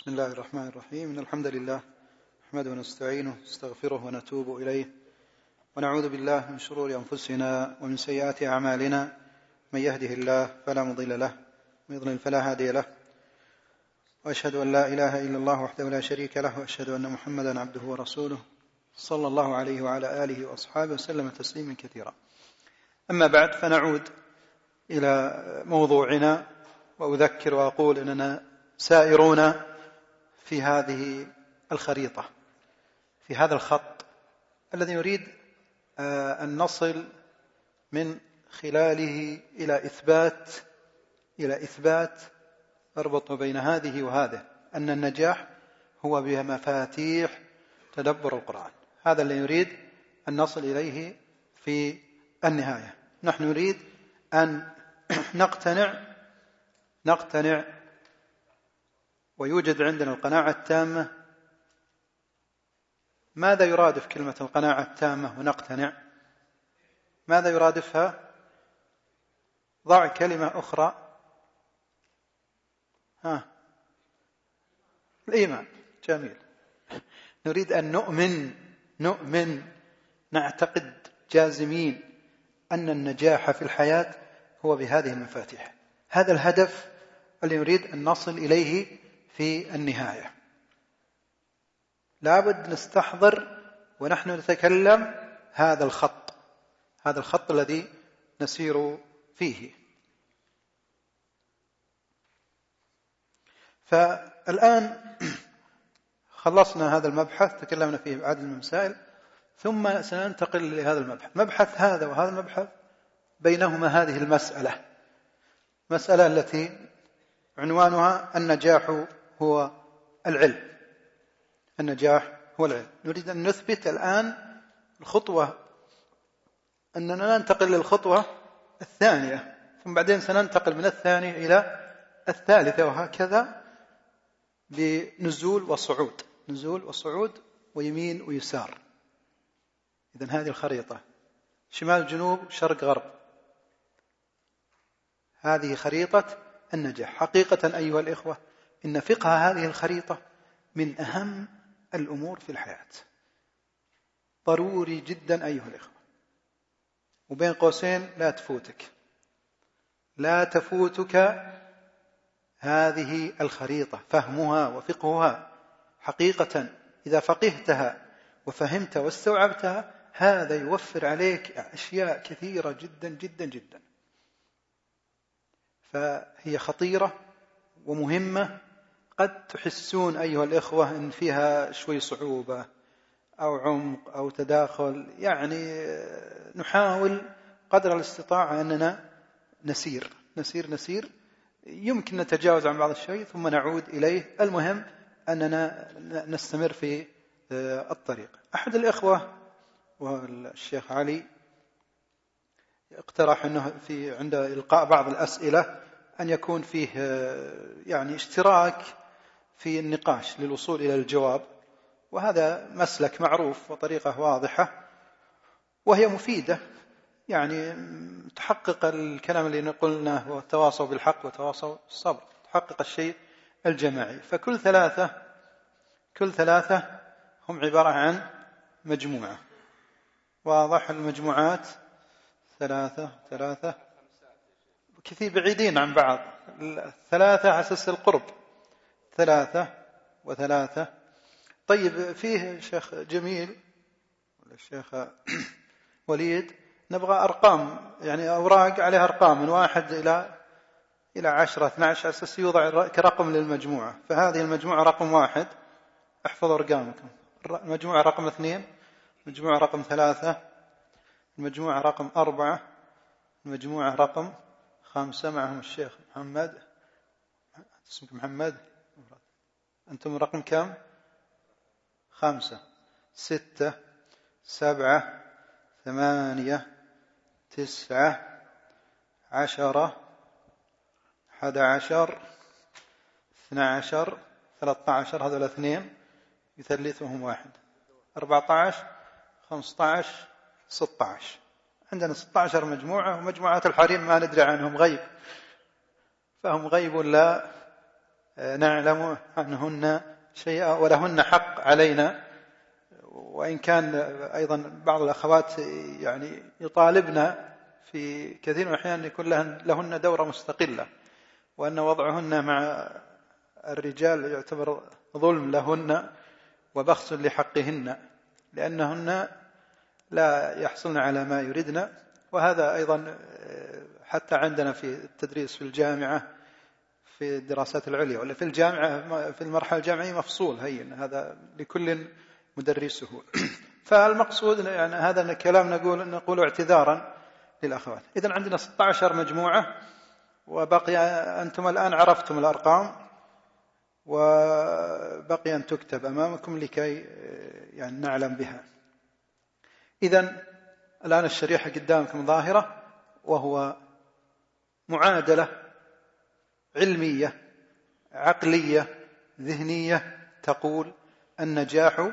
بسم الله الرحمن الرحيم. إن الحمد لله نحمده ونستعينه نستغفره ونتوب إليه. ونعوذ بالله من شرور أنفسنا ومن سيئات أعمالنا. من يهده الله فلا مضل له ويضلل فلا هادي له. وأشهد أن لا إله إلا الله وحده لا شريك له وأشهد أن محمدا عبده ورسوله صلى الله عليه وعلى آله وأصحابه وسلم تسليما كثيرا. أما بعد فنعود إلى موضوعنا وأذكر وأقول أننا سائرون في هذه الخريطة في هذا الخط الذي نريد آه، أن نصل من خلاله إلى إثبات إلى إثبات أربط بين هذه وهذه أن النجاح هو بمفاتيح تدبر القرآن. هذا الذي نريد أن نصل إليه في النهاية. نحن نريد أن نقتنع نقتنع ويوجد عندنا القناعة التامة. ماذا يرادف كلمة القناعة التامة ونقتنع؟ ماذا يرادفها؟ ضع كلمة أخرى. ها. الإيمان. جميل. نريد أن نؤمن نؤمن نعتقد جازمين أن النجاح في الحياة هو بهذه المفاتيح. هذا الهدف الذي نريد أن نصل إليه في النهاية. لابد نستحضر ونحن نتكلم هذا الخط هذا الخط الذي نسير فيه. فالآن خلصنا هذا المبحث تكلمنا فيه بعدد من المسائل ثم سننتقل لهذا المبحث. مبحث هذا وهذا المبحث بينهما هذه المسألة. مسألة التي عنوانها النجاح هو العلم. النجاح هو العلم. نريد أن نثبت الآن الخطوة أننا ننتقل للخطوة الثانية ثم بعدين سننتقل من الثانية إلى الثالثة وهكذا بنزول وصعود. نزول وصعود ويمين ويسار. إذا هذه الخريطة. شمال جنوب شرق غرب. هذه خريطة النجاح. حقيقة أيها الإخوة إن فقه هذه الخريطة من أهم الأمور في الحياة. ضروري جدا أيها الإخوة. وبين قوسين لا تفوتك. لا تفوتك هذه الخريطة. فهمها وفقهها حقيقة. إذا فقهتها وفهمت واستوعبتها هذا يوفر عليك أشياء كثيرة جدا جدا جدا. فهي خطيرة ومهمة قد تحسون أيها الإخوة أن فيها شوي صعوبة أو عمق أو تداخل يعني نحاول قدر الاستطاعة أننا نسير نسير نسير. يمكن نتجاوز عن بعض الشيء ثم نعود إليه. المهم أننا نستمر في آه، الطريق. أحد الإخوة والشيخ علي اقترح أنه في عند إلقاء بعض الأسئلة أن يكون فيه آه، يعني اشتراك في النقاش للوصول إلى الجواب وهذا مسلك معروف وطريقة واضحة وهي مفيدة يعني تحقق الكلام اللي قلناه وتواصوا بالحق وتواصوا بالصبر تحقق الشيء الجماعي. فكل ثلاثة كل ثلاثة هم عبارة عن مجموعة. واضح المجموعات؟ ثلاثة ثلاثة. كثير بعيدين عن بعض. ثلاثة على أساس القرب. ثلاثة وثلاثة. طيب فيه شيخ جميل الشيخ وليد نبغى أرقام يعني أوراق عليها أرقام من واحد إلى إلى عشرة 12 على أساس يوضع كرقم للمجموعة. فهذه المجموعة رقم واحد. احفظوا أرقامكم. المجموعة رقم اثنين المجموعة رقم ثلاثة المجموعة رقم أربعة المجموعة رقم خمسة معهم الشيخ محمد. اسمك محمد؟ أنتم رقم كم؟ خمسة ستة سبعة ثمانية تسعة عشرة أحد عشر اثنى عشر ثلاثة عشر هذول اثنين يثلثهم واحد. أربعة عشر خمسة عشر ستة عشر عندنا ستة عشر مجموعة ومجموعات الحريم ما ندري عنهم غيب. فهم غيب لا نعلم عنهن شيئا ولهن حق علينا. وإن كان أيضا بعض الأخوات يعني يطالبنا في كثير من الأحيان يكون لهن دورة مستقلة وأن وضعهن مع الرجال يعتبر ظلم لهن وبخس لحقهن لأنهن لا يحصلن على ما يردن وهذا أيضا حتى عندنا في التدريس في الجامعة في الدراسات العليا ولا في الجامعة في المرحلة الجامعية مفصول هين هذا لكل مدرسه. فالمقصود يعني هذا الكلام نقول نقول اعتذارا للأخوات. إذا عندنا 16 مجموعة وبقي أنتم الآن عرفتم الأرقام وبقي أن تكتب أمامكم لكي يعني نعلم بها. إذا الآن الشريحة قدامكم ظاهرة وهو معادلة علمية عقلية ذهنية تقول النجاح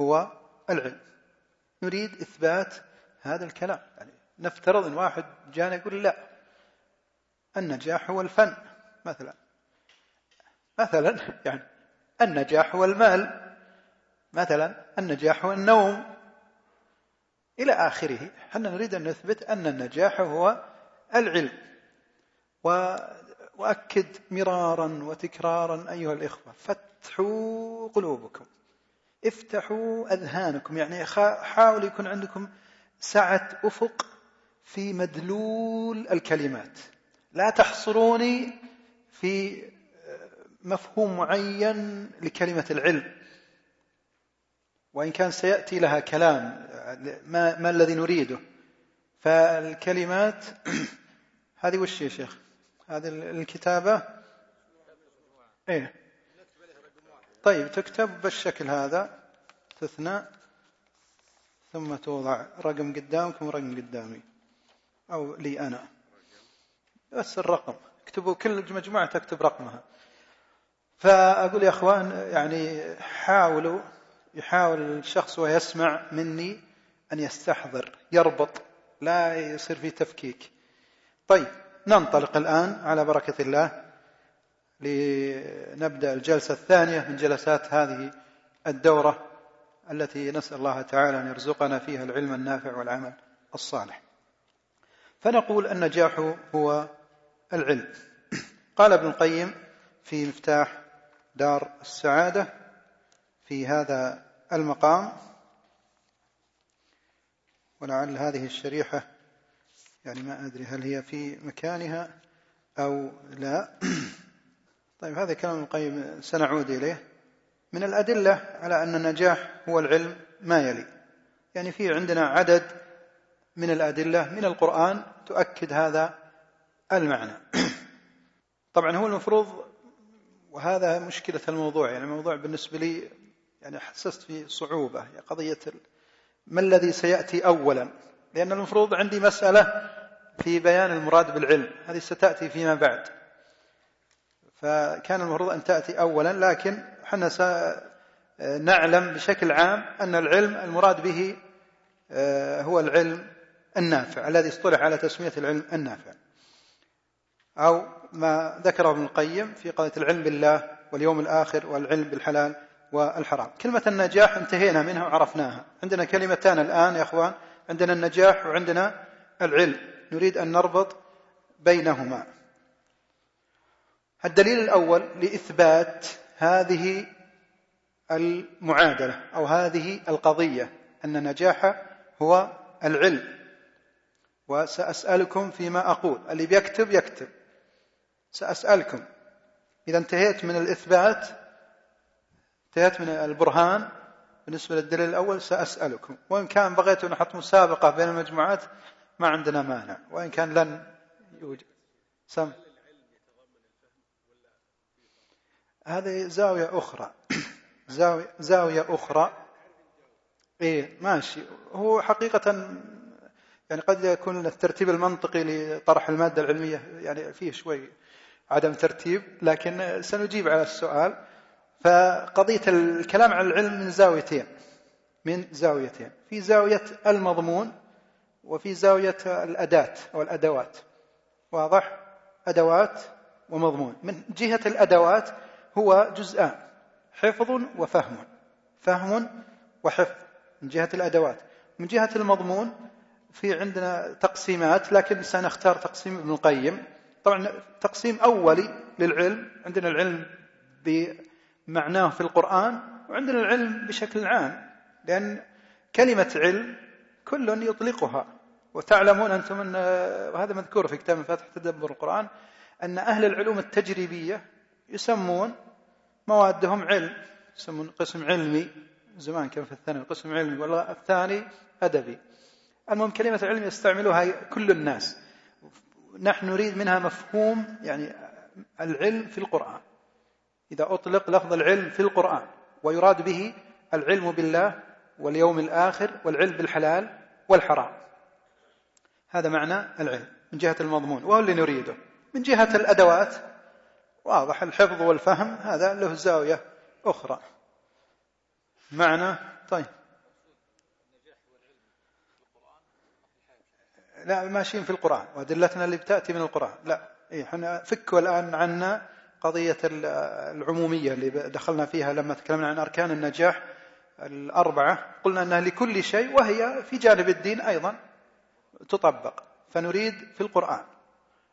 هو العلم. نريد إثبات هذا الكلام. يعني نفترض أن واحد جانا يقول لا النجاح هو الفن مثلا. مثلا يعني النجاح هو المال مثلا النجاح هو النوم. إلى آخره إحنا نريد أن نثبت أن النجاح هو العلم. وأكد مرارا وتكرارا أيها الإخوة فتحوا قلوبكم افتحوا أذهانكم يعني حاولوا يكون عندكم سعة أفق في مدلول الكلمات. لا تحصروني في مفهوم معين لكلمة العلم. وإن كان سيأتي لها كلام ما, ما الذي نريده. فالكلمات هذه وش يا شيخ؟ هذه الكتابة؟ إيه. طيب تكتب بالشكل هذا تثنى ثم توضع رقم قدامكم ورقم قدامي. أو لي أنا. بس الرقم. اكتبوا كل مجموعة تكتب رقمها. فأقول يا أخوان يعني حاولوا يحاول الشخص ويسمع مني أن يستحضر يربط لا يصير في تفكيك. طيب. ننطلق الآن على بركة الله لنبدأ الجلسة الثانية من جلسات هذه الدورة التي نسأل الله تعالى أن يرزقنا فيها العلم النافع والعمل الصالح. فنقول النجاح هو العلم. قال ابن القيم في مفتاح دار السعادة في هذا المقام ولعل هذه الشريحة يعني ما أدري هل هي في مكانها أو لا. طيب هذا كلام القيم سنعود إليه. من الأدلة على أن النجاح هو العلم ما يلي. يعني في عندنا عدد من الأدلة من القرآن تؤكد هذا المعنى. طبعا هو المفروض وهذا مشكلة الموضوع. يعني الموضوع بالنسبة لي يعني حسست في صعوبة. يعني قضية ما الذي سيأتي أولا؟ لأن المفروض عندي مسألة في بيان المراد بالعلم. هذه ستأتي فيما بعد. فكان المفروض أن تأتي أولا لكن إحنا نعلم بشكل عام أن العلم المراد به آه، هو العلم النافع الذي اصطلح على تسمية العلم النافع. أو ما ذكره ابن القيم في قضية العلم بالله واليوم الآخر والعلم بالحلال والحرام. كلمة النجاح انتهينا منها وعرفناها. عندنا كلمتان الآن يا أخوان. عندنا النجاح وعندنا العلم. نريد أن نربط بينهما. الدليل الأول لإثبات هذه المعادلة أو هذه القضية أن النجاح هو العلم. وسأسألكم فيما أقول. اللي بيكتب يكتب. سأسألكم. إذا انتهيت من الإثبات انتهيت من البرهان بالنسبة للدليل الأول سأسألكم. وإن كان بغيت أن أحط مسابقة بين المجموعات ما عندنا مانع. وإن كان لن يوجد. سم. هذه زاوية أخرى. زاوية, زاوية أخرى. إيه ماشي. هو حقيقة يعني قد يكون الترتيب المنطقي لطرح المادة العلمية يعني فيه شوي عدم ترتيب لكن سنجيب على السؤال. فقضية الكلام عن العلم من زاويتين من زاويتين في زاوية المضمون وفي زاوية الأداة أو الأدوات. واضح؟ أدوات ومضمون. من جهة الأدوات هو جزءان حفظ وفهم فهم وحفظ من جهة الأدوات. من جهة المضمون في عندنا تقسيمات لكن سنختار تقسيم ابن القيم. طبعا تقسيم أولي للعلم عندنا العلم بمعناه في القرآن وعندنا العلم بشكل عام لأن كلمة علم كل يطلقها. وتعلمون أنتم أن وهذا مذكور في كتاب فتح تدبر القرآن أن أهل العلوم التجريبية يسمون موادهم علم يسمون قسم علمي زمان كان في الثانوي قسم علمي ولا الثاني أدبي. المهم كلمة علم يستعملها كل الناس. نحن نريد منها مفهوم يعني العلم في القرآن. إذا أطلق لفظ العلم في القرآن ويراد به العلم بالله واليوم الآخر والعلم بالحلال والحرام. هذا معنى العلم من جهة المضمون. وهو اللي نريده. من جهة الأدوات. واضح الحفظ والفهم هذا له زاوية أخرى. معنى طيب. لا ماشيين في القرآن. وأدلتنا اللي بتأتي من القرآن. لا إيه إحنا فكوا الآن عنا قضية العمومية اللي دخلنا فيها لما تكلمنا عن أركان النجاح الأربعة قلنا أنها لكل شيء وهي في جانب الدين أيضا تطبق. فنريد في القرآن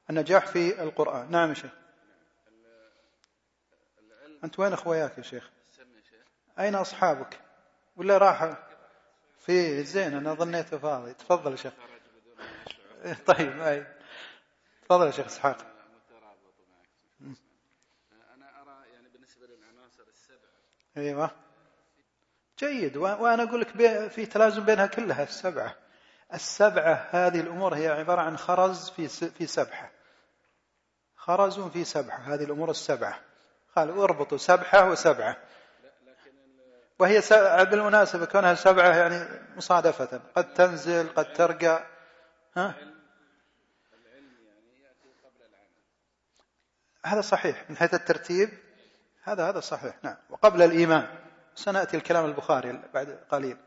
النجاح في القرآن. نعم يا شيخ. أنت وين أخوياك يا شيخ؟ أين أصحابك؟ ولا راح في زين أنا ظنيته فاضي. تفضل يا شيخ. طيب أي. تفضل يا شيخ إسحاق أنا أرى يعني بالنسبة للعناصر أيوة. جيد. وأنا أقول لك في تلازم بينها كلها السبعة. السبعة هذه الأمور هي عبارة عن خرز في في سبحة. خرز في سبحة. هذه الأمور السبعة. قالوا اربطوا سبحة وسبعة. وهي بالمناسبة كونها سبعة يعني مصادفة. قد تنزل قد ترقى. ها؟ هذا صحيح من حيث الترتيب. هذا هذا صحيح نعم. وقبل الإيمان. سنأتي الكلام البخاري بعد قليل.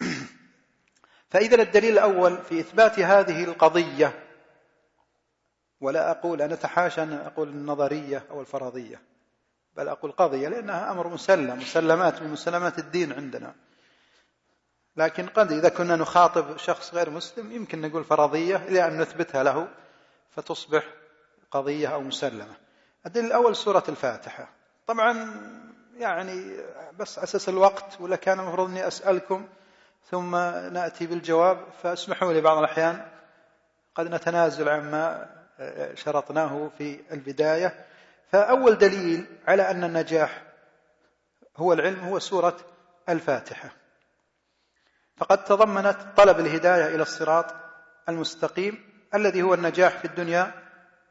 فإذا الدليل الأول في إثبات هذه القضية ولا أقول أنا أتحاشى أن أقول النظرية أو الفرضية بل أقول قضية لأنها أمر مسلم مسلمات من مسلمات الدين عندنا. لكن قد إذا كنا نخاطب شخص غير مسلم يمكن نقول فرضية إلى أن نثبتها له فتصبح قضية أو مسلمة. الدليل الأول سورة الفاتحة. طبعا يعني بس أساس الوقت ولا كان المفروض أني أسألكم ثم نأتي بالجواب. فاسمحوا لي بعض الأحيان قد نتنازل عما شرطناه في البداية. فأول دليل على أن النجاح هو العلم هو سورة الفاتحة. فقد تضمنت طلب الهداية إلى الصراط المستقيم الذي هو النجاح في الدنيا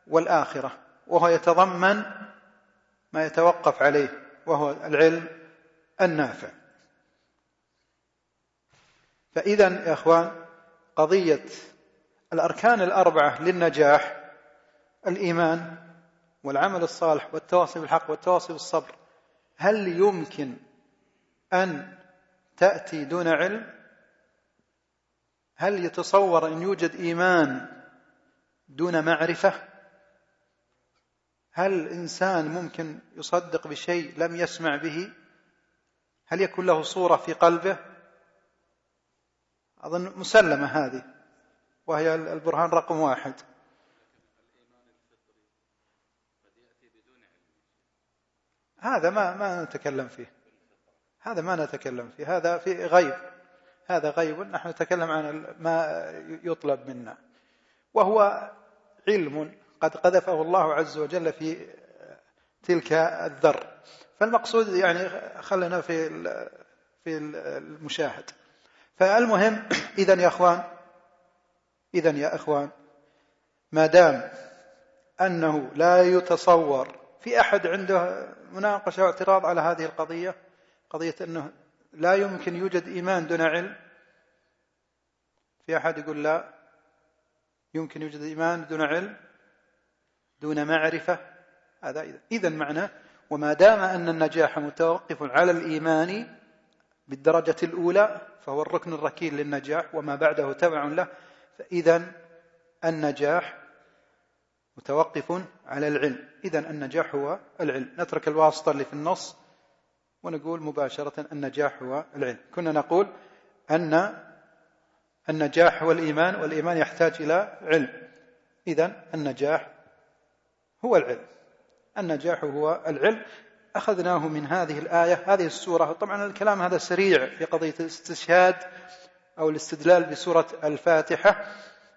والآخرة وهو يتضمن ما يتوقف عليه وهو العلم النافع. فإذا يا إخوان قضية الأركان الأربعة للنجاح الإيمان والعمل الصالح والتواصي بالحق والتواصي بالصبر هل يمكن أن تأتي دون علم؟ هل يتصور أن يوجد إيمان دون معرفة؟ هل الإنسان ممكن يصدق بشيء لم يسمع به؟ هل يكون له صورة في قلبه؟ أظن مسلمة هذه وهي البرهان رقم واحد. هذا ما ما نتكلم فيه. هذا ما نتكلم فيه. هذا في غيب. هذا غيب. نحن نتكلم عن ما يطلب منا. وهو علم قد قذفه الله عز وجل في تلك الذر. فالمقصود يعني خلنا في في المشاهد. فالمهم اذا يا أخوان اذا يا أخوان ما دام أنه لا يتصور في أحد عنده مناقشة واعتراض على هذه القضية قضية أنه لا يمكن يوجد إيمان دون علم في أحد يقول لا يمكن يوجد إيمان دون علم دون معرفة. هذا إذا معنى وما دام أن النجاح متوقف على الإيمان بالدرجة الأولى فهو الركن الركين للنجاح وما بعده تبع له فإذا النجاح متوقف على العلم. إذا النجاح هو العلم. نترك الواسطة اللي في النص ونقول مباشرة النجاح هو العلم. كنا نقول أن النجاح هو الإيمان والإيمان يحتاج إلى علم. إذا النجاح هو العلم. النجاح هو العلم. أخذناه من هذه الآية هذه السورة. طبعا الكلام هذا سريع في قضية الاستشهاد أو الاستدلال بسورة الفاتحة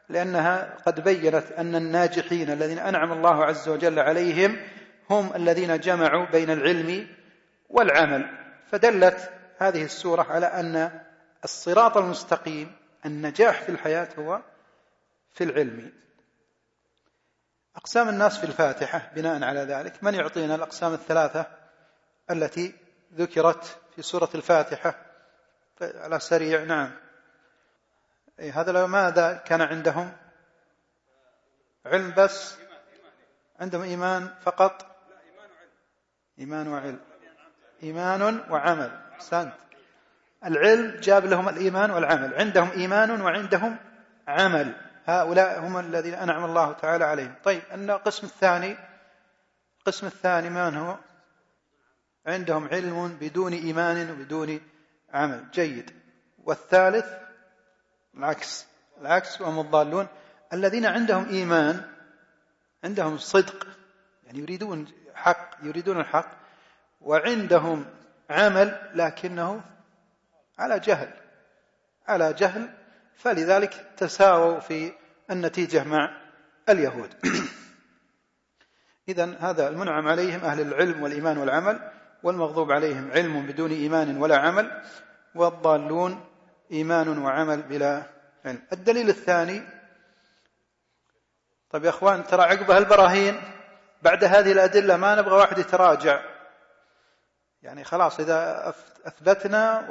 لأنها قد بينت أن الناجحين الذين أنعم الله عز وجل عليهم هم الذين جمعوا بين العلم والعمل. فدلت هذه السورة على أن الصراط المستقيم النجاح في الحياة هو في العلم. أقسام الناس في الفاتحة بناء على ذلك من يعطينا الأقسام الثلاثة التي ذكرت في سورة الفاتحة؟ على سريع نعم. إيه هذا لو ماذا كان عندهم؟ علم بس؟ عندهم إيمان فقط؟ إيمان وعلم. إيمان وعمل. سنت العلم جاب لهم الإيمان والعمل. عندهم إيمان وعندهم عمل. هؤلاء هم الذين أنعم الله تعالى عليهم. طيب القسم الثاني القسم الثاني من هو؟ عندهم علم بدون إيمان وبدون عمل. جيد. والثالث العكس. العكس وهم الضالون. الذين عندهم إيمان عندهم صدق يعني يريدون حق يريدون الحق وعندهم عمل لكنه على جهل على جهل فلذلك تساووا في النتيجة مع اليهود. إذا هذا المنعم عليهم أهل العلم والإيمان والعمل والمغضوب عليهم علم بدون إيمان ولا عمل والضالون إيمان وعمل بلا علم. الدليل الثاني طيب يا أخوان ترى عقبها البراهين بعد هذه الأدلة ما نبغى واحد يتراجع. يعني خلاص إذا أثبتنا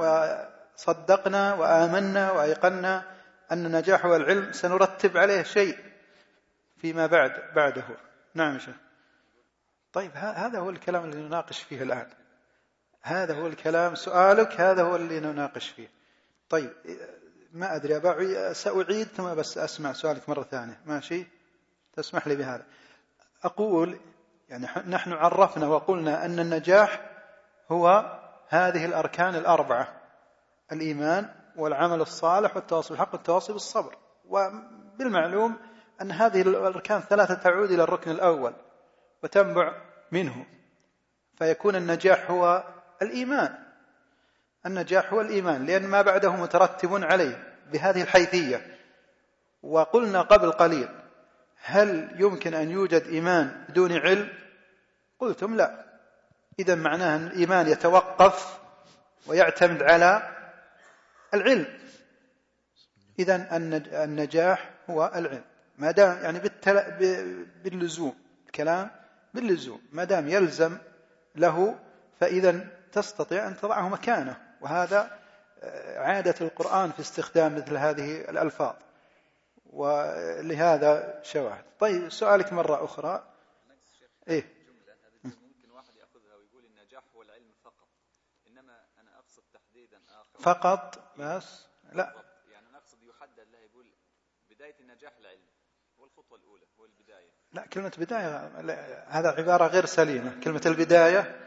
وصدقنا وآمنا وأيقنا أن النجاح والعلم سنرتب عليه شيء فيما بعد بعده. نعم شيخ. طيب هذا هو الكلام اللي نناقش فيه الآن. هذا هو الكلام سؤالك هذا هو اللي نناقش فيه. طيب ما أدري أبا سأعيد ثم بس أسمع سؤالك مرة ثانية. ماشي؟ تسمح لي بهذا. أقول يعني نحن عرفنا وقلنا أن النجاح هو هذه الأركان الأربعة. الإيمان والعمل الصالح والتواصي بالحق والتواصي بالصبر. وبالمعلوم أن هذه الأركان الثلاثة تعود إلى الركن الأول وتنبع منه. فيكون النجاح هو الإيمان. النجاح هو الإيمان لأن ما بعده مترتب عليه بهذه الحيثية. وقلنا قبل قليل هل يمكن أن يوجد إيمان بدون علم؟ قلتم لا. إذا معناه أن الإيمان يتوقف ويعتمد على العلم. إذا النجاح هو العلم. ما دام يعني باللزوم الكلام باللزوم. ما دام يلزم له فإذا تستطيع أن تضعه مكانه. وهذا آه، عادة القرآن في استخدام مثل هذه الألفاظ. ولهذا شواهد. طيب سؤالك مرة أخرى. إيه. ممكن واحد يأخذها ويقول النجاح هو العلم فقط. إنما أنا فقط بس لا. يعني نقصد يحدد له يقول بداية النجاح العلم هو الخطوة الأولى هو البداية. لا كلمة بداية هذا عبارة غير سليمة. كلمة البداية.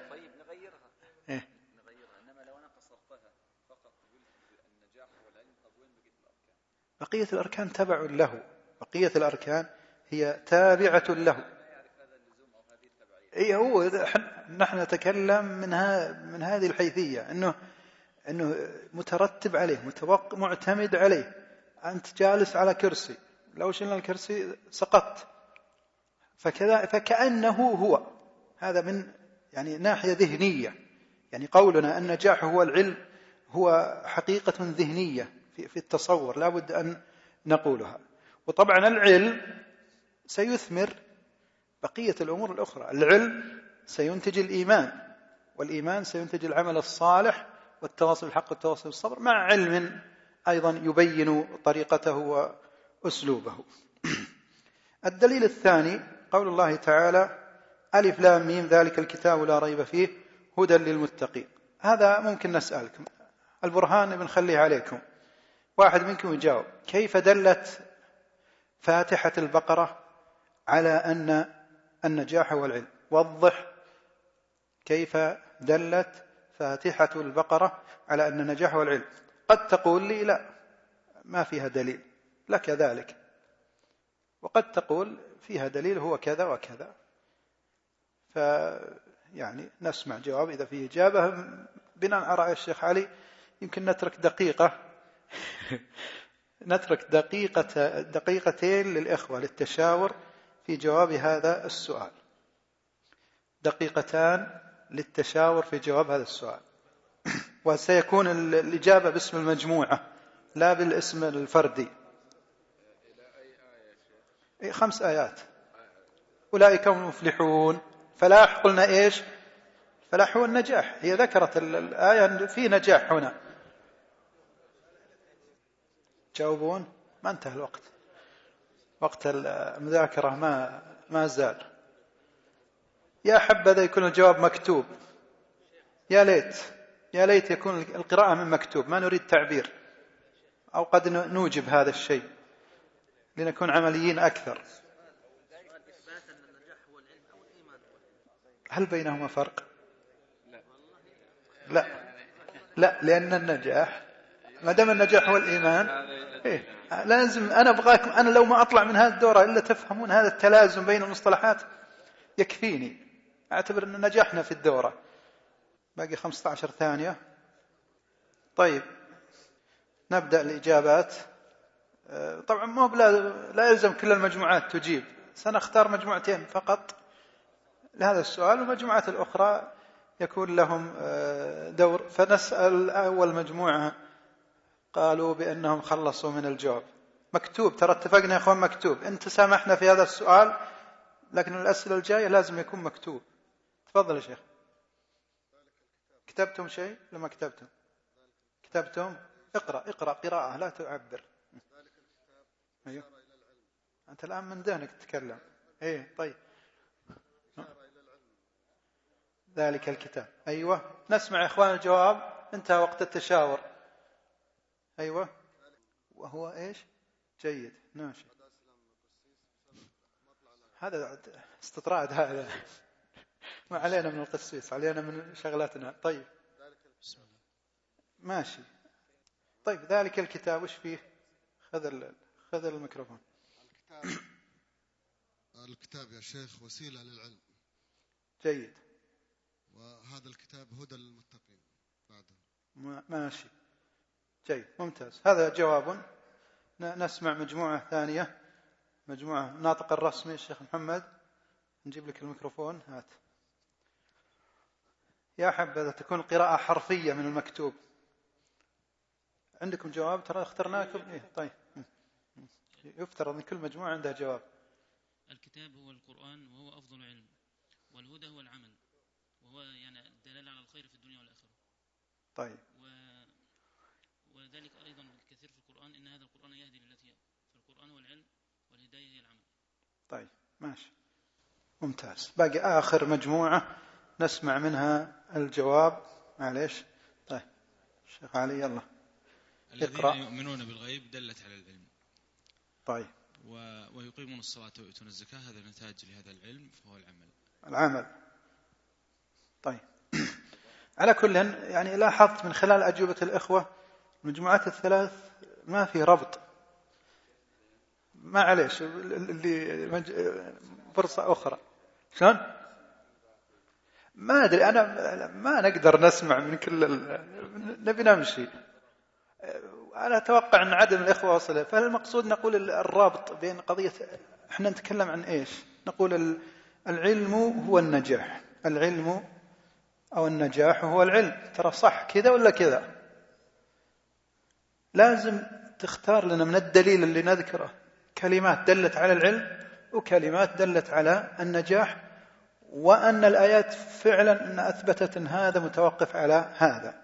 بقية الأركان؟ تبع له. بقية الأركان هي تابعة له. اي هو نحن نتكلم من من هذه الحيثية إنه انه مترتب عليه متوق معتمد عليه. انت جالس على كرسي. لو شلنا الكرسي سقطت. فكذا فكأنه هو. هذا من يعني ناحية ذهنية. يعني قولنا النجاح هو العلم هو حقيقة ذهنية في التصور. لا بد أن نقولها. وطبعا العلم سيثمر بقية الأمور الأخرى. العلم سينتج الإيمان والإيمان سينتج العمل الصالح والتواصل بالحق والتواصل بالصبر مع علم أيضا يبين طريقته وأسلوبه. الدليل الثاني قول الله تعالى ألف لام ميم ذلك الكتاب لا ريب فيه هدى للمتقين. هذا ممكن نسألكم. البرهان بنخليه عليكم. واحد منكم يجاوب كيف دلت فاتحة البقرة على أن النجاح هو العلم؟ وضح كيف دلت فاتحة البقرة على أن النجاح هو العلم. قد تقول لي لا ما فيها دليل. لك ذلك وقد تقول فيها دليل هو كذا وكذا. فيعني نسمع جواب إذا فيه إجابة. بناء على رأي الشيخ علي يمكن نترك دقيقة. نترك دقيقة دقيقتين للإخوة للتشاور في جواب هذا السؤال. دقيقتان للتشاور في جواب هذا السؤال. وسيكون الإجابة باسم المجموعة لا بالاسم الفردي. خمس آيات. أولئك هم المفلحون. فلاح قلنا إيش؟ فلاح هو النجاح. هي ذكرت الآية في نجاح هنا. تجاوبون ما انتهى الوقت. وقت المذاكرة ما ما زال. يا حبذا يكون الجواب مكتوب. يا ليت. يا ليت يكون القراءة من مكتوب. ما نريد تعبير. أو قد نوجب هذا الشيء. لنكون عمليين أكثر. هل بينهما فرق؟ لا. لا لأن النجاح ما دام النجاح هو الإيمان إيه. لازم أنا أبغاكم أنا لو ما أطلع من هذه الدورة إلا تفهمون هذا التلازم بين المصطلحات يكفيني. أعتبر أن نجحنا في الدورة. باقي 15 ثانية. طيب. نبدأ الإجابات. آه، طبعا ما بلا لا يلزم كل المجموعات تجيب. سنختار مجموعتين فقط لهذا السؤال والمجموعات الأخرى يكون لهم آه، دور. فنسأل أول مجموعة. قالوا بأنهم خلصوا من الجواب. مكتوب ترى اتفقنا يا أخوان مكتوب. أنت سامحنا في هذا السؤال لكن الأسئلة الجاية لازم يكون مكتوب. تفضل يا شيخ. كتبتم شيء لما كتبتم؟ كتبتم؟ اقرأ اقرأ قراءة لا تعبر. أيوه. أنت الآن من ذهنك تتكلم. إيه طيب. ذلك الكتاب. أيوة. نسمع يا إخوان الجواب. انتهى وقت التشاور. أيوة. وهو إيش؟ جيد. ناشي هذا استطراد هذا. ما علينا من القسيس علينا من شغلاتنا. طيب. ماشي. طيب ذلك الكتاب وش فيه؟ خذ خذ الميكروفون. الكتاب. الكتاب يا شيخ وسيلة للعلم. جيد. وهذا الكتاب هدى للمتقين. بعده ماشي. جيد ممتاز. هذا جواب. نسمع مجموعة ثانية. مجموعة ناطق الرسمي الشيخ محمد. نجيب لك الميكروفون. هات. يا حبذا تكون قراءة حرفية من المكتوب. عندكم جواب؟ ترى اخترناكم. إيه طيب. يفترض أن كل مجموعة عندها جواب. الكتاب هو القرآن وهو أفضل علم والهدى هو العمل وهو يعني الدلالة على الخير في الدنيا والآخرة. طيب. و... وذلك أيضا كثير في القرآن إن هذا القرآن يهدي للتي فالقرآن هو العلم والهداية هي العمل. طيب ماشي. ممتاز. باقي آخر مجموعة نسمع منها الجواب معليش. طيب الشيخ علي يلا. اقرأ. الذين يؤمنون بالغيب دلت على العلم. طيب. و... ويقيمون الصلاة ويؤتون الزكاة هذا نتاج لهذا العلم فهو العمل. العمل. طيب. على كل يعني لاحظت من خلال أجوبة الإخوة المجموعات الثلاث ما في ربط. ما عليش اللي فرصة أخرى. شلون؟ ما أدري أنا ما نقدر نسمع من كل نبي نمشي. أنا أتوقع أن عدم الإخوة وصله فالمقصود نقول الرابط بين قضية إحنا نتكلم عن إيش؟ نقول العلم هو النجاح. العلم أو النجاح هو العلم. ترى صح كذا ولا كذا؟ لازم تختار لنا من الدليل اللي نذكره. كلمات دلت على العلم وكلمات دلت على النجاح. وأن الآيات فعلا أن أثبتت أن هذا متوقف على هذا.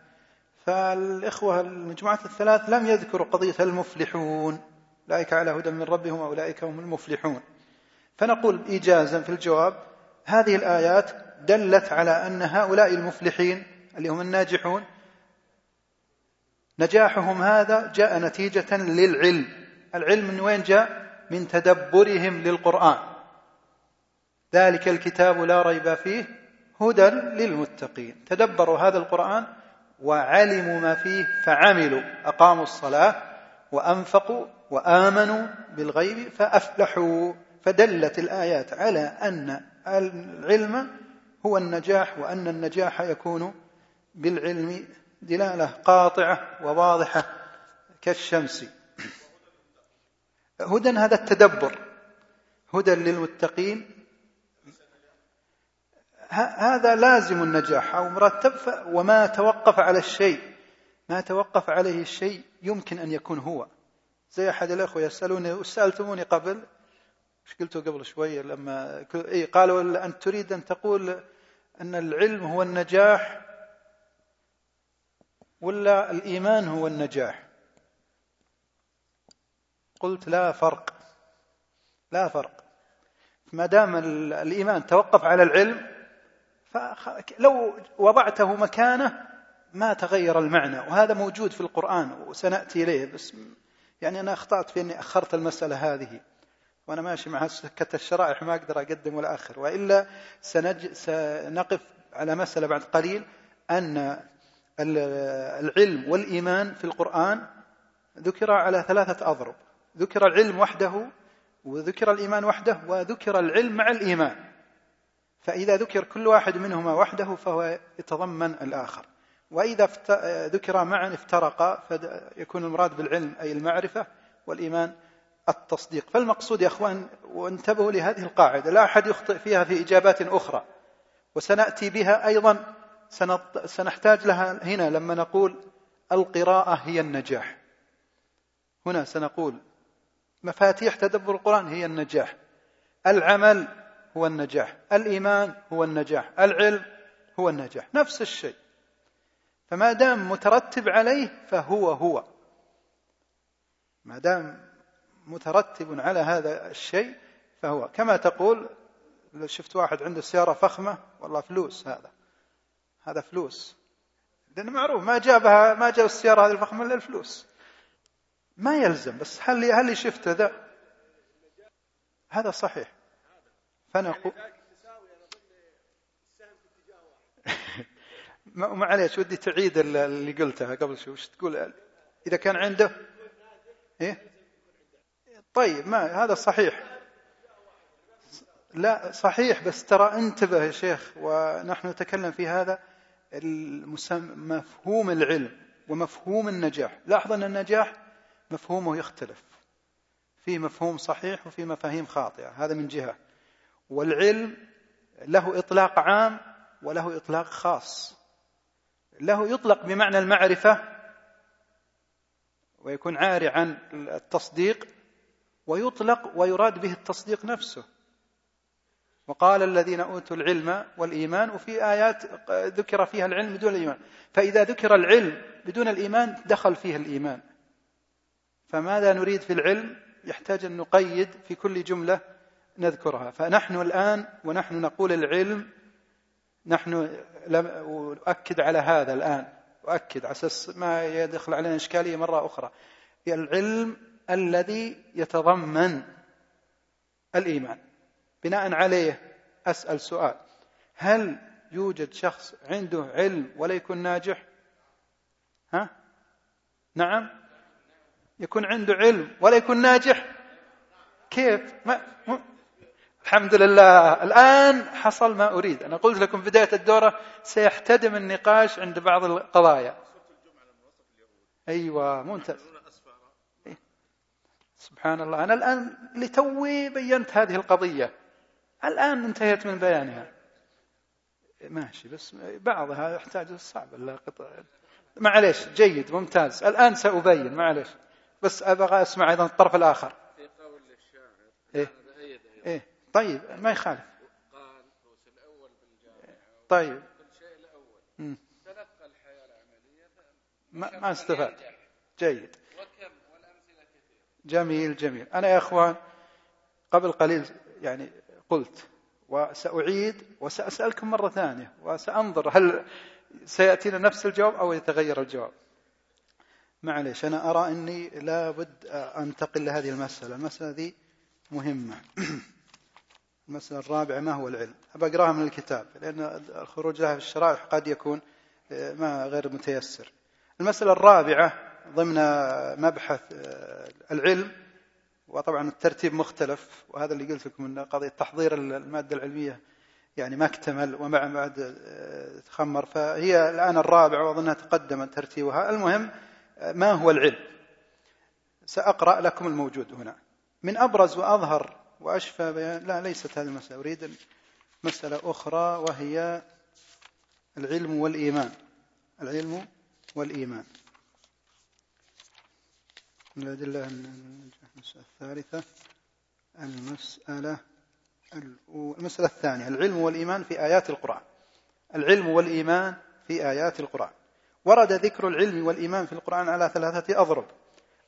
فالإخوة المجموعات الثلاث لم يذكروا قضية المفلحون. أولئك على هدى من ربهم وأولئك هم المفلحون. فنقول إيجازا في الجواب هذه الآيات دلت على أن هؤلاء المفلحين اللي هم الناجحون نجاحهم هذا جاء نتيجة للعلم. العلم من وين جاء؟ من تدبرهم للقرآن. ذلك الكتاب لا ريب فيه هدى للمتقين. تدبروا هذا القرآن وعلموا ما فيه فعملوا أقاموا الصلاة وأنفقوا وآمنوا بالغيب فأفلحوا. فدلت الآيات على أن العلم هو النجاح وأن النجاح يكون بالعلم دلالة قاطعة وواضحة كالشمس. هدى هذا التدبر هدى للمتقين هذا لازم النجاح أو مرتب وما توقف على الشيء. ما توقف عليه الشيء يمكن أن يكون هو. زي أحد الأخوة يسألوني سألتموني قبل؟ إيش قلتوا قبل شوية لما قالوا أنت تريد أن تقول أن العلم هو النجاح ولا الإيمان هو النجاح. قلت لا فرق. لا فرق. ما دام الإيمان توقف على العلم فلو وضعته مكانه ما تغير المعنى وهذا موجود في القرآن وسنأتي إليه بس يعني أنا أخطأت في أني أخرت المسألة هذه. وأنا ماشي مع سكة الشرائح ما أقدر أقدم ولا أخر. وإلا سنج... سنقف على مسألة بعد قليل أن العلم والإيمان في القرآن ذكر على ثلاثة أضرب. ذكر العلم وحده وذكر الإيمان وحده وذكر العلم مع الإيمان. فإذا ذكر كل واحد منهما وحده فهو يتضمن الآخر. وإذا ذكر معا افترقا فيكون المراد بالعلم أي المعرفة والإيمان التصديق. فالمقصود يا أخوان وانتبهوا لهذه القاعدة لا أحد يخطئ فيها في إجابات أخرى وسنأتي بها أيضا. سنحتاج لها هنا لما نقول القراءة هي النجاح. هنا سنقول مفاتيح تدبر القرآن هي النجاح. العمل هو النجاح. الإيمان هو النجاح. العلم هو النجاح. نفس الشيء. فما دام مترتب عليه فهو هو. ما دام مترتب على هذا الشيء فهو. كما تقول لو شفت واحد عنده سيارة فخمة والله فلوس هذا. هذا فلوس. لأنه معروف ما جابها ما جاب السيارة هذه الفخمة إلا الفلوس. ما يلزم بس هل هل شفت ذا؟ هذا صحيح. فنقول معليش ودي تعيد اللي قلتها قبل شوي. وش تقول؟ إذا كان عنده إيه؟ طيب ما هذا صحيح. لا صحيح بس ترى انتبه يا شيخ ونحن نتكلم في هذا مفهوم العلم ومفهوم النجاح. لاحظ أن النجاح مفهومه يختلف. في مفهوم صحيح وفي مفاهيم خاطئة. هذا من جهة. والعلم له إطلاق عام وله إطلاق خاص. له يطلق بمعنى المعرفة ويكون عاري عن التصديق ويطلق ويراد به التصديق نفسه. وقال الذين أوتوا العلم والإيمان وفي آيات ذكر فيها العلم بدون الإيمان. فإذا ذكر العلم بدون الإيمان دخل فيه الإيمان. فماذا نريد في العلم؟ يحتاج أن نقيد في كل جملة نذكرها. فنحن الآن ونحن نقول العلم نحن أؤكد على هذا الآن. أؤكد على أساس ما يدخل علينا إشكالية مرة أخرى. العلم الذي يتضمن الإيمان. بناء عليه أسأل سؤال. هل يوجد شخص عنده علم ولا يكون ناجح؟ ها؟ نعم. يكون عنده علم ولا يكون ناجح؟ كيف؟ ما الحمد لله. الآن حصل ما أريد. أنا قلت لكم بداية الدورة سيحتدم النقاش عند بعض القضايا. أيوة ممتاز. سبحان الله. أنا الآن لتوي بينت هذه القضية. الآن انتهيت من بيانها. ماشي بس بعضها يحتاج صعب معليش جيد ممتاز. الآن سأبين معليش. بس أبغى أسمع أيضا الطرف الآخر. في قول الشاعر إيه. إيه. طيب ما يخالف. طيب. ما, ما استفاد جيد. جميل جميل. أنا يا أخوان قبل قليل يعني قلت وسأعيد وسأسألكم مرة ثانية وسأنظر هل سيأتينا نفس الجواب أو يتغير الجواب. معليش أنا أرى أني لابد أنتقل لهذه المسألة. المسألة ذي مهمة. المسألة الرابعة ما هو العلم؟ أقراها من الكتاب لأن الخروج لها في الشرائح قد يكون آه، ما غير متيسر. المسألة الرابعة ضمن مبحث آه، العلم وطبعا الترتيب مختلف وهذا اللي قلت لكم إن قضية تحضير المادة العلمية يعني ما اكتمل ومع بعد آه، تخمر. فهي الآن الرابعة وأظنها تقدم ترتيبها. المهم ما هو العلم؟ سأقرأ لكم الموجود هنا. من أبرز وأظهر وأشفى بيان لا ليست هذه المسألة. أريد مسألة أخرى وهي العلم والإيمان. العلم والإيمان. من الأدلة المسألة الثالثة المسألة المسألة الثانية. العلم والإيمان في آيات القرآن. العلم والإيمان في آيات القرآن. ورد ذكر العلم والإيمان في القرآن على ثلاثة أضرب.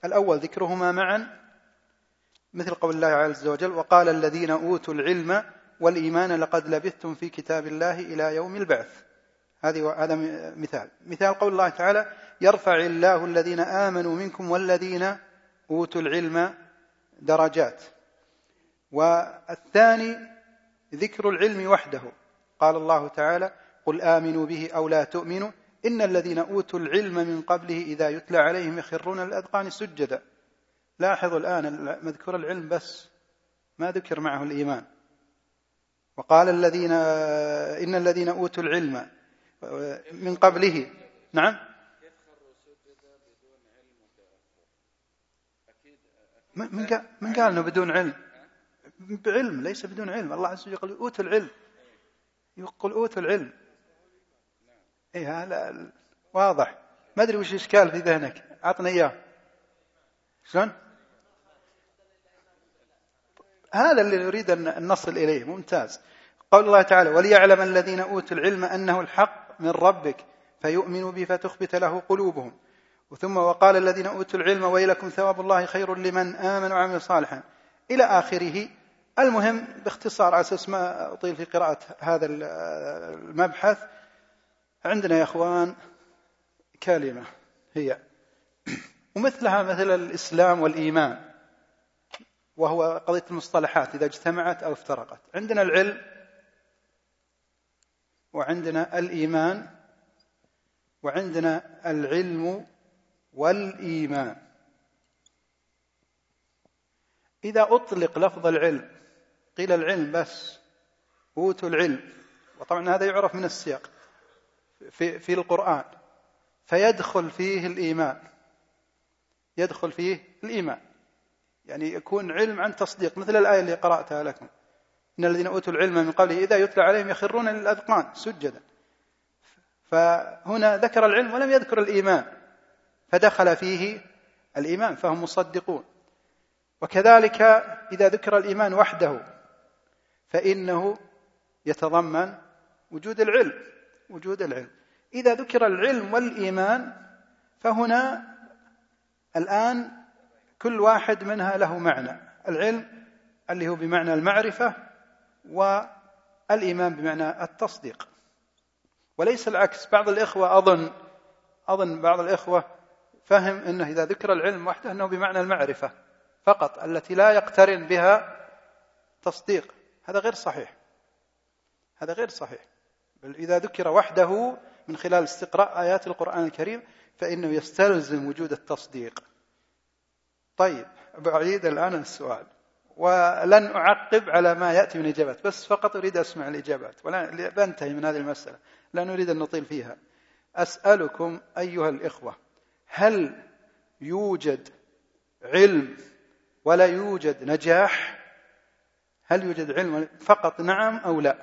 الأول ذكرهما معا. مثل قول الله عز وجل وقال الذين أوتوا العلم والإيمان لقد لبثتم في كتاب الله إلى يوم البعث. هذه هذا مثال. مثال قول الله تعالى يرفع الله الذين آمنوا منكم والذين أوتوا العلم درجات. والثاني ذكر العلم وحده. قال الله تعالى قل آمنوا به أو لا تؤمنوا إن الذين أوتوا العلم من قبله إذا يتلى عليهم يخرون الأذقان سجدا. لاحظوا الآن مذكور العلم بس ما ذكر معه الإيمان. وقال الذين إن الذين أوتوا العلم من قبله. نعم. من قال من قال إنه بدون علم؟ بعلم ليس بدون علم. الله عز وجل يقول أوتوا العلم. يقول أوتوا العلم. اي هذا واضح. ما أدري وش الإشكال في ذهنك. اعطنا إياه. شلون؟ هذا اللي نريد ان نصل إليه ممتاز. قول الله تعالى وليعلم الذين أوتوا العلم أنه الحق من ربك فيؤمنوا به فتخبت له قلوبهم. ثم وقال الذين أوتوا العلم ويلكم ثواب الله خير لمن آمن وعمل صالحا. إلى آخره المهم باختصار على أساس ما أطيل في قراءة هذا المبحث عندنا يا إخوان كلمة هي ومثلها مثل الإسلام والإيمان. وهو قضية المصطلحات إذا اجتمعت أو افترقت. عندنا العلم وعندنا الإيمان وعندنا العلم والإيمان. إذا أطلق لفظ العلم قيل العلم بس أوتوا العلم. وطبعا هذا يعرف من السياق في في القرآن. فيدخل فيه الإيمان. يدخل فيه الإيمان. يعني يكون علم عن تصديق مثل الآية اللي قرأتها لكم. إن الذين أوتوا العلم من قبله إذا يتلى عليهم يخرون للاذقان سجدا. فهنا ذكر العلم ولم يذكر الإيمان فدخل فيه الإيمان فهم مصدقون. وكذلك إذا ذكر الإيمان وحده فإنه يتضمن وجود العلم وجود العلم. إذا ذكر العلم والإيمان فهنا الآن كل واحد منها له معنى. العلم اللي هو بمعنى المعرفة والإيمان بمعنى التصديق. وليس العكس. بعض الإخوة أظن أظن بعض الإخوة فهم إنه إذا ذكر العلم وحده إنه بمعنى المعرفة فقط التي لا يقترن بها تصديق. هذا غير صحيح. هذا غير صحيح. بل إذا ذكر وحده من خلال استقراء آيات القرآن الكريم فإنه يستلزم وجود التصديق. طيب بعيد الآن السؤال. ولن أعقب على ما يأتي من إجابات بس فقط أريد أسمع الإجابات. ولا بنتهي من هذه المسألة. لا نريد أن نطيل فيها. أسألكم أيها الإخوة هل يوجد علم ولا يوجد نجاح؟ هل يوجد علم فقط نعم أو لا؟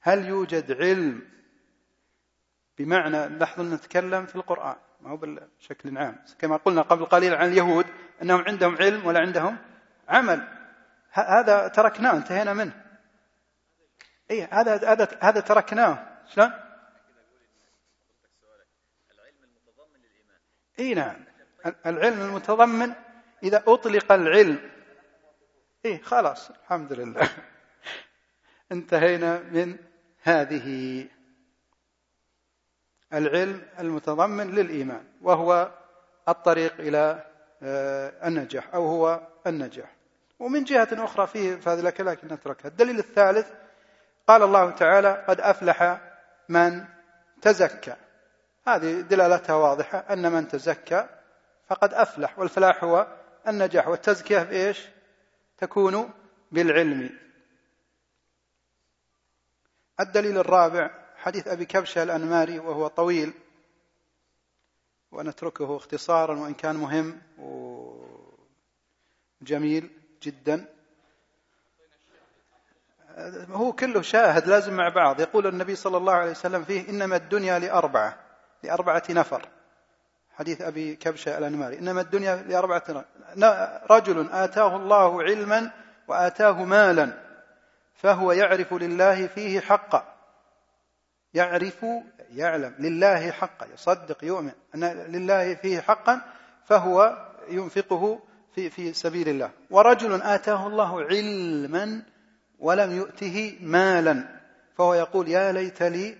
هل يوجد علم؟ بمعنى لاحظوا نتكلم في القرآن. ما هو بشكل عام كما قلنا قبل قليل عن اليهود أنهم عندهم علم ولا عندهم عمل. هذا تركناه انتهينا منه. اي هذا هذا هذا تركناه. شلون؟ اي نعم. العلم المتضمن إذا أطلق العلم. اي خلاص الحمد لله. انتهينا من هذه العلم المتضمن للإيمان وهو الطريق إلى آه، النجاح أو هو النجاح. ومن جهة أخرى فيه فهذا لك لكن نتركها. الدليل الثالث قال الله تعالى قد أفلح من تزكى هذه دلالتها واضحة أن من تزكى فقد أفلح والفلاح هو النجاح. والتزكية بإيش تكون بالعلم. الدليل الرابع حديث أبي كبشة الأنماري وهو طويل ونتركه اختصارا وإن كان مهم وجميل جدا. هو كله شاهد لازم مع بعض. يقول النبي صلى الله عليه وسلم فيه إنما الدنيا لأربعة لأربعة نفر. حديث أبي كبشة الأنماري. إنما الدنيا لأربعة نفر. رجل آتاه الله علما وآتاه مالا فهو يعرف لله فيه حقا. يعرف يعلم لله حقا يصدق يؤمن أن لله فيه حقا فهو ينفقه في في سبيل الله. ورجل آتاه الله علما ولم يؤته مالا فهو يقول يا ليت لي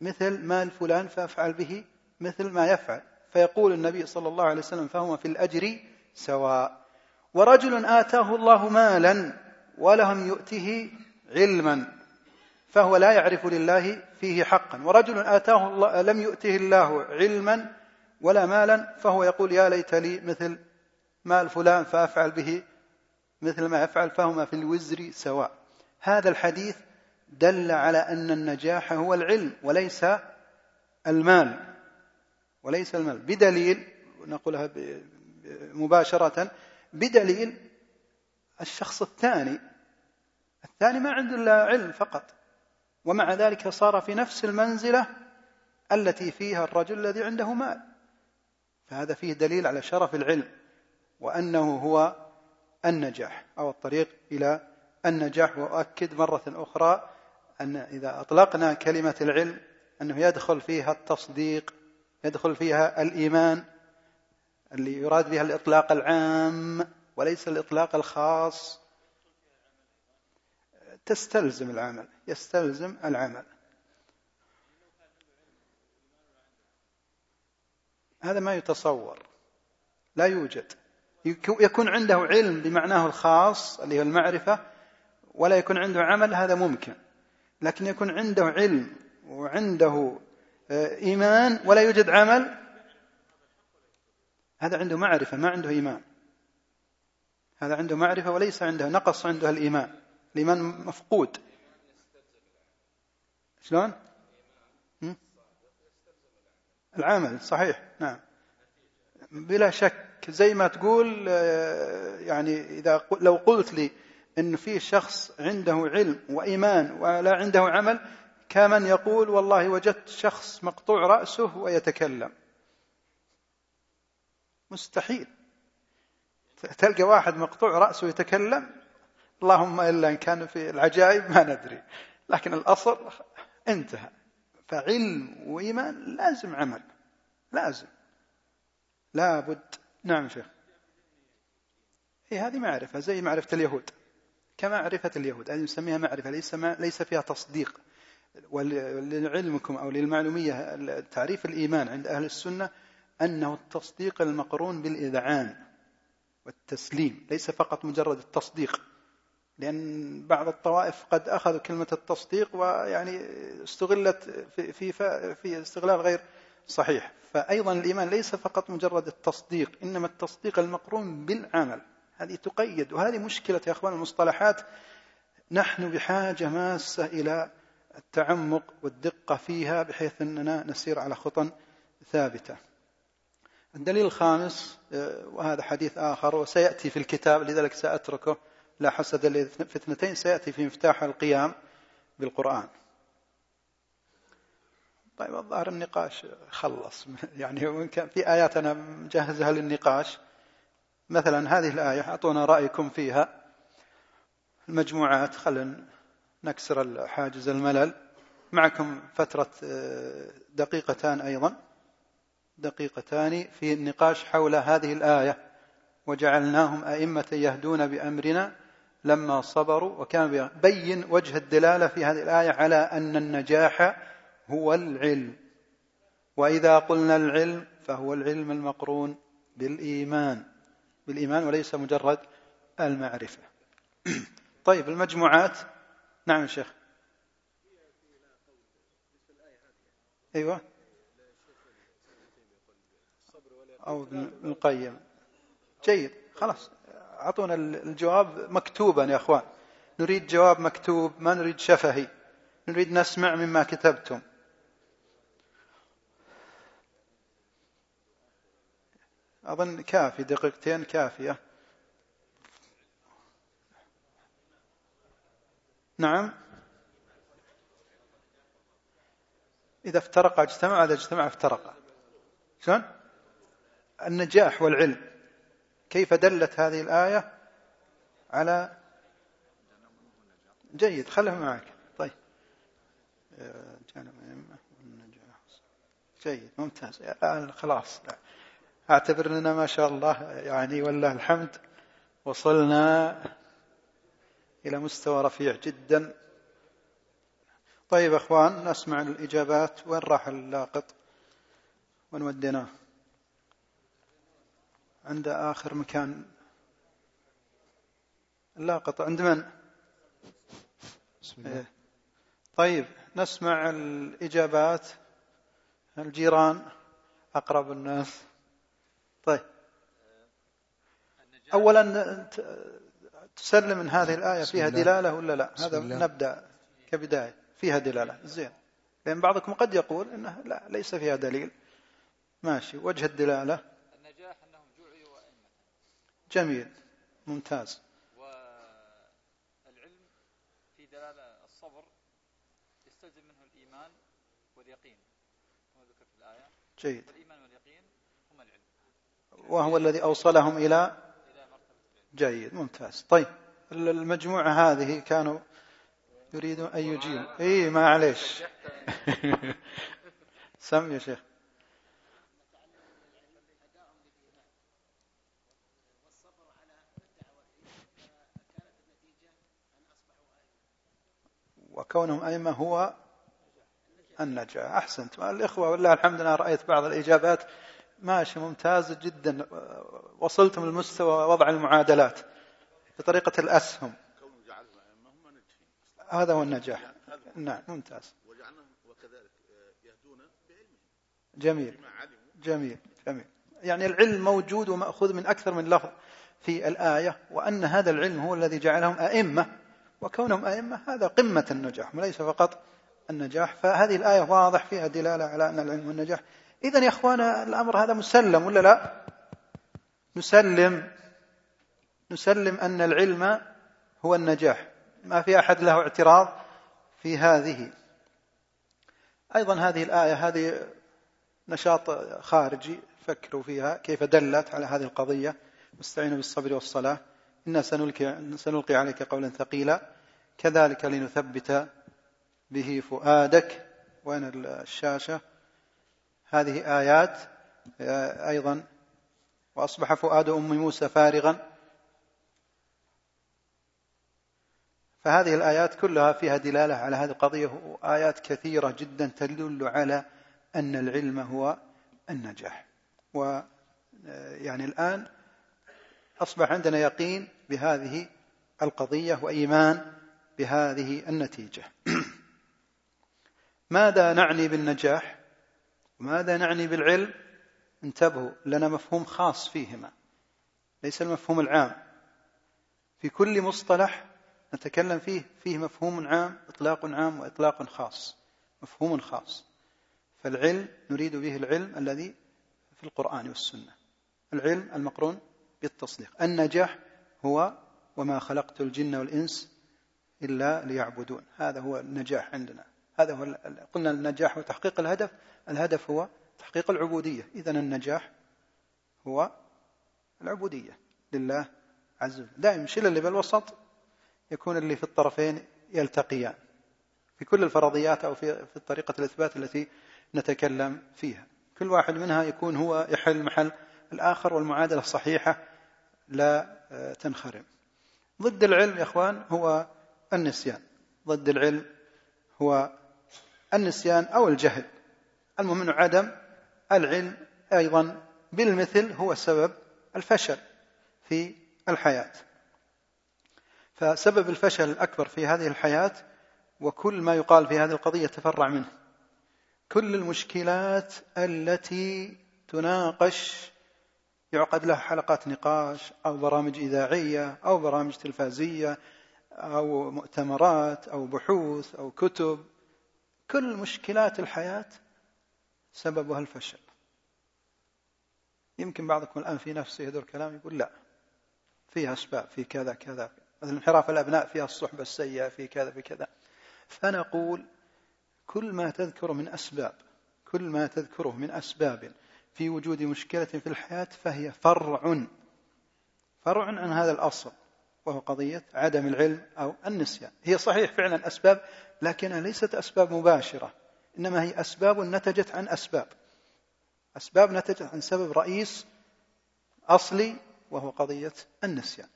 مثل مال فلان فأفعل به مثل ما يفعل. فيقول النبي صلى الله عليه وسلم فهما في الأجر سواء. ورجل آتاه الله مالا ولم يؤته علما فهو لا يعرف لله فيه حقا. ورجل آتاه الله لم يؤته الله علما ولا مالا فهو يقول يا ليت لي مثل مال فلان فأفعل به مثل ما يفعل فهما في الوزر سواء. هذا الحديث دل على أن النجاح هو العلم وليس المال وليس المال. بدليل نقولها مباشرة بدليل الشخص الثاني. الثاني ما عنده إلا علم فقط. ومع ذلك صار في نفس المنزلة التي فيها الرجل الذي عنده مال. فهذا فيه دليل على شرف العلم وأنه هو النجاح أو الطريق إلى النجاح. وأؤكد مرة أخرى أن إذا أطلقنا كلمة العلم أنه يدخل فيها التصديق يدخل فيها الإيمان اللي يراد بها الإطلاق العام وليس الإطلاق الخاص. تستلزم العمل يستلزم العمل. هذا ما يتصور لا يوجد. يكون عنده علم بمعناه الخاص اللي هو المعرفة ولا يكون عنده عمل هذا ممكن. لكن يكون عنده علم وعنده آه، إيمان ولا يوجد عمل هذا عنده معرفة ما عنده إيمان. هذا عنده معرفة وليس عنده نقص عنده الإيمان. الإيمان مفقود. شلون؟ العمل صحيح نعم. بلا شك زي ما تقول آه، يعني إذا لو قلت لي أن في شخص عنده علم وإيمان ولا عنده عمل كمن يقول والله وجدت شخص مقطوع رأسه ويتكلم. مستحيل. تلقى واحد مقطوع رأسه يتكلم اللهم إلا إن كان في العجائب ما ندري. لكن الأصل انتهى. فعلم وإيمان لازم عمل. لازم. لابد نعم شيخ. هي هذه معرفة زي معرفة اليهود. كمعرفة اليهود هذه نسميها معرفة ليس ما ليس فيها تصديق. ولعلمكم أو للمعلومية تعريف الإيمان عند أهل السنة أنه التصديق المقرون بالإذعان والتسليم ليس فقط مجرد التصديق. لأن بعض الطوائف قد أخذوا كلمة التصديق ويعني استغلت في في استغلال غير صحيح. فأيضا الإيمان ليس فقط مجرد التصديق إنما التصديق المقرون بالعمل. هذه تقيد وهذه مشكلة يا أخوان المصطلحات. نحن بحاجة ماسة إلى التعمق والدقة فيها بحيث أننا نسير على خطى ثابتة. الدليل الخامس آه، وهذا حديث آخر وسيأتي في الكتاب لذلك سأتركه. لا حسد في اثنتين سيأتي في مفتاح القيام بالقرآن. طيب الظاهر النقاش خلص. يعني وإن كان في آيات أنا مجهزها للنقاش. مثلا هذه الآية أعطونا رأيكم فيها. المجموعات خلينا نكسر حاجز الملل. معكم فترة آه، دقيقتان أيضا. دقيقتان في النقاش حول هذه الآية. وجعلناهم أئمة يهدون بأمرنا لما صبروا وكان بين وجه الدلالة في هذه الآية على أن النجاح هو العلم. وإذا قلنا العلم فهو العلم المقرون بالإيمان. بالإيمان وليس مجرد المعرفة. طيب المجموعات. نعم شيخ. أيوة. أو ابن القيم. جيد خلاص. أعطونا الجواب مكتوبا يا أخوان. نريد جواب مكتوب ما نريد شفهي. نريد نسمع مما كتبتم. أظن كافي دقيقتين كافية. نعم. إذا افترق اجتمع إذا اجتمع افترق. شلون؟ النجاح والعلم. كيف دلت هذه الآية على جيد خلها معك. طيب. جيد ممتاز. خلاص. أعتبر لنا ما شاء الله يعني والله الحمد وصلنا إلى مستوى رفيع جدا. طيب أخوان نسمع الإجابات. وين راح اللاقط؟ وين وديناه؟ عند آخر مكان. اللاقط عند من؟ بسم الله. إيه. طيب نسمع الإجابات. الجيران أقرب الناس. طيب. أولا تسلم من هذه الآية فيها دلالة ولا لا؟ هذا نبدأ كبداية. فيها دلالة. زين. لأن بعضكم قد يقول إنه لا ليس فيها دليل. ماشي. وجه الدلالة النجاح أنهم جعلوا أئمة جميل ممتاز. والعلم في دلالة الصبر يستلزم منه الإيمان واليقين كما ذكر في الآية. جيد. والإيمان واليقين هما العلم. وهو الذي أوصلهم إلى جيد ممتاز. طيب المجموعة هذه كانوا يريدون أن يجيبوا إي ما عليش. سم يا شيخ. وكونهم أئمة هو النجاح أحسنت. الإخوة والله الحمد أنا رأيت بعض الإجابات. ماشي ممتاز جدا. وصلتم لمستوى وضع المعادلات بطريقة الأسهم. هذا هو النجاح. نعم ممتاز. وكذلك يهدون بعلمهم جميل. جميل جميل. يعني العلم موجود ومأخوذ من أكثر من لفظ في الآية وأن هذا العلم هو الذي جعلهم أئمة وكونهم أئمة هذا قمة النجاح وليس فقط النجاح. فهذه الآية واضح فيها دلالة على أن العلم والنجاح إذا يا أخوانا الأمر هذا مسلم ولا لا؟ نسلم نسلم أن العلم هو النجاح. ما في أحد له اعتراض في هذه. أيضا هذه الآية هذه نشاط خارجي فكروا فيها كيف دلت على هذه القضية. واستعينوا بالصبر والصلاة. إنا سنلقي, سنلقي عليك قولا ثقيلا. كذلك لنثبت به فؤادك. وين الشاشة؟ هذه آيات أيضا. وأصبح فؤاد أم موسى فارغا. فهذه الآيات كلها فيها دلالة على هذه القضية وآيات كثيرة جدا تدل على أن العلم هو النجاح. ويعني الآن أصبح عندنا يقين بهذه القضية وإيمان بهذه النتيجة. ماذا نعني بالنجاح؟ وماذا نعني بالعلم؟ انتبهوا لنا مفهوم خاص فيهما. ليس المفهوم العام. في كل مصطلح نتكلم فيه فيه مفهوم عام إطلاق عام وإطلاق خاص. مفهوم خاص. فالعلم نريد به العلم الذي في القرآن والسنة. العلم المقرون بالتصديق. النجاح هو وما خلقت الجن والإنس إلا ليعبدون. هذا هو النجاح عندنا. هذا هو قلنا النجاح وتحقيق الهدف. الهدف هو تحقيق العبودية. إذا النجاح هو العبودية لله عز وجل. دائما شيل اللي بالوسط يكون اللي في الطرفين يلتقيان في كل الفرضيات أو في, في طريقة الإثبات التي نتكلم فيها. كل واحد منها يكون هو يحل محل الآخر والمعادلة صحيحة لا آه، تنخرم. ضد العلم يا إخوان هو النسيان. ضد العلم هو النسيان أو الجهل. المهم أنه عدم العلم أيضا بالمثل هو سبب الفشل في الحياة. فسبب الفشل الأكبر في هذه الحياة وكل ما يقال في هذه القضية تفرع منه. كل المشكلات التي تناقش يعقد لها حلقات نقاش أو برامج إذاعية أو برامج تلفازية أو مؤتمرات أو بحوث أو كتب. كل مشكلات الحياة سببها الفشل. يمكن بعضكم الآن في نفسه يدور كلام يقول لا فيها أسباب في كذا كذا. مثل انحراف الأبناء فيها الصحبة السيئة في كذا في كذا. فنقول كل ما تذكره من أسباب كل ما تذكره من أسباب في وجود مشكلة في الحياة فهي فرع فرع عن هذا الأصل وهو قضية عدم العلم أو النسيان. هي صحيح فعلا أسباب لكنها ليست أسباب مباشرة إنما هي أسباب نتجت عن أسباب. أسباب نتجت عن سبب رئيس أصلي وهو قضية النسيان.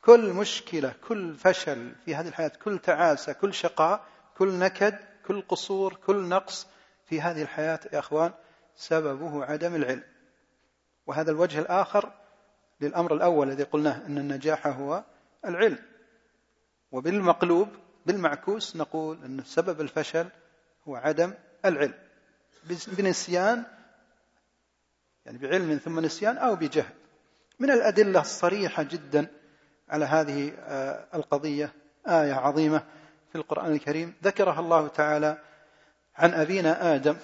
كل مشكلة كل فشل في هذه الحياة كل تعاسة كل شقاء كل نكد كل قصور كل نقص في هذه الحياة يا أخوان سببه عدم العلم. وهذا الوجه الآخر للأمر الأول الذي قلناه أن النجاح هو العلم. وبالمقلوب بالمعكوس نقول أن سبب الفشل هو عدم العلم. بنسيان يعني بعلم ثم نسيان أو بجهل. من الأدلة الصريحة جدا على هذه آه، القضية آية عظيمة في القرآن الكريم ذكرها الله تعالى عن أبينا آدم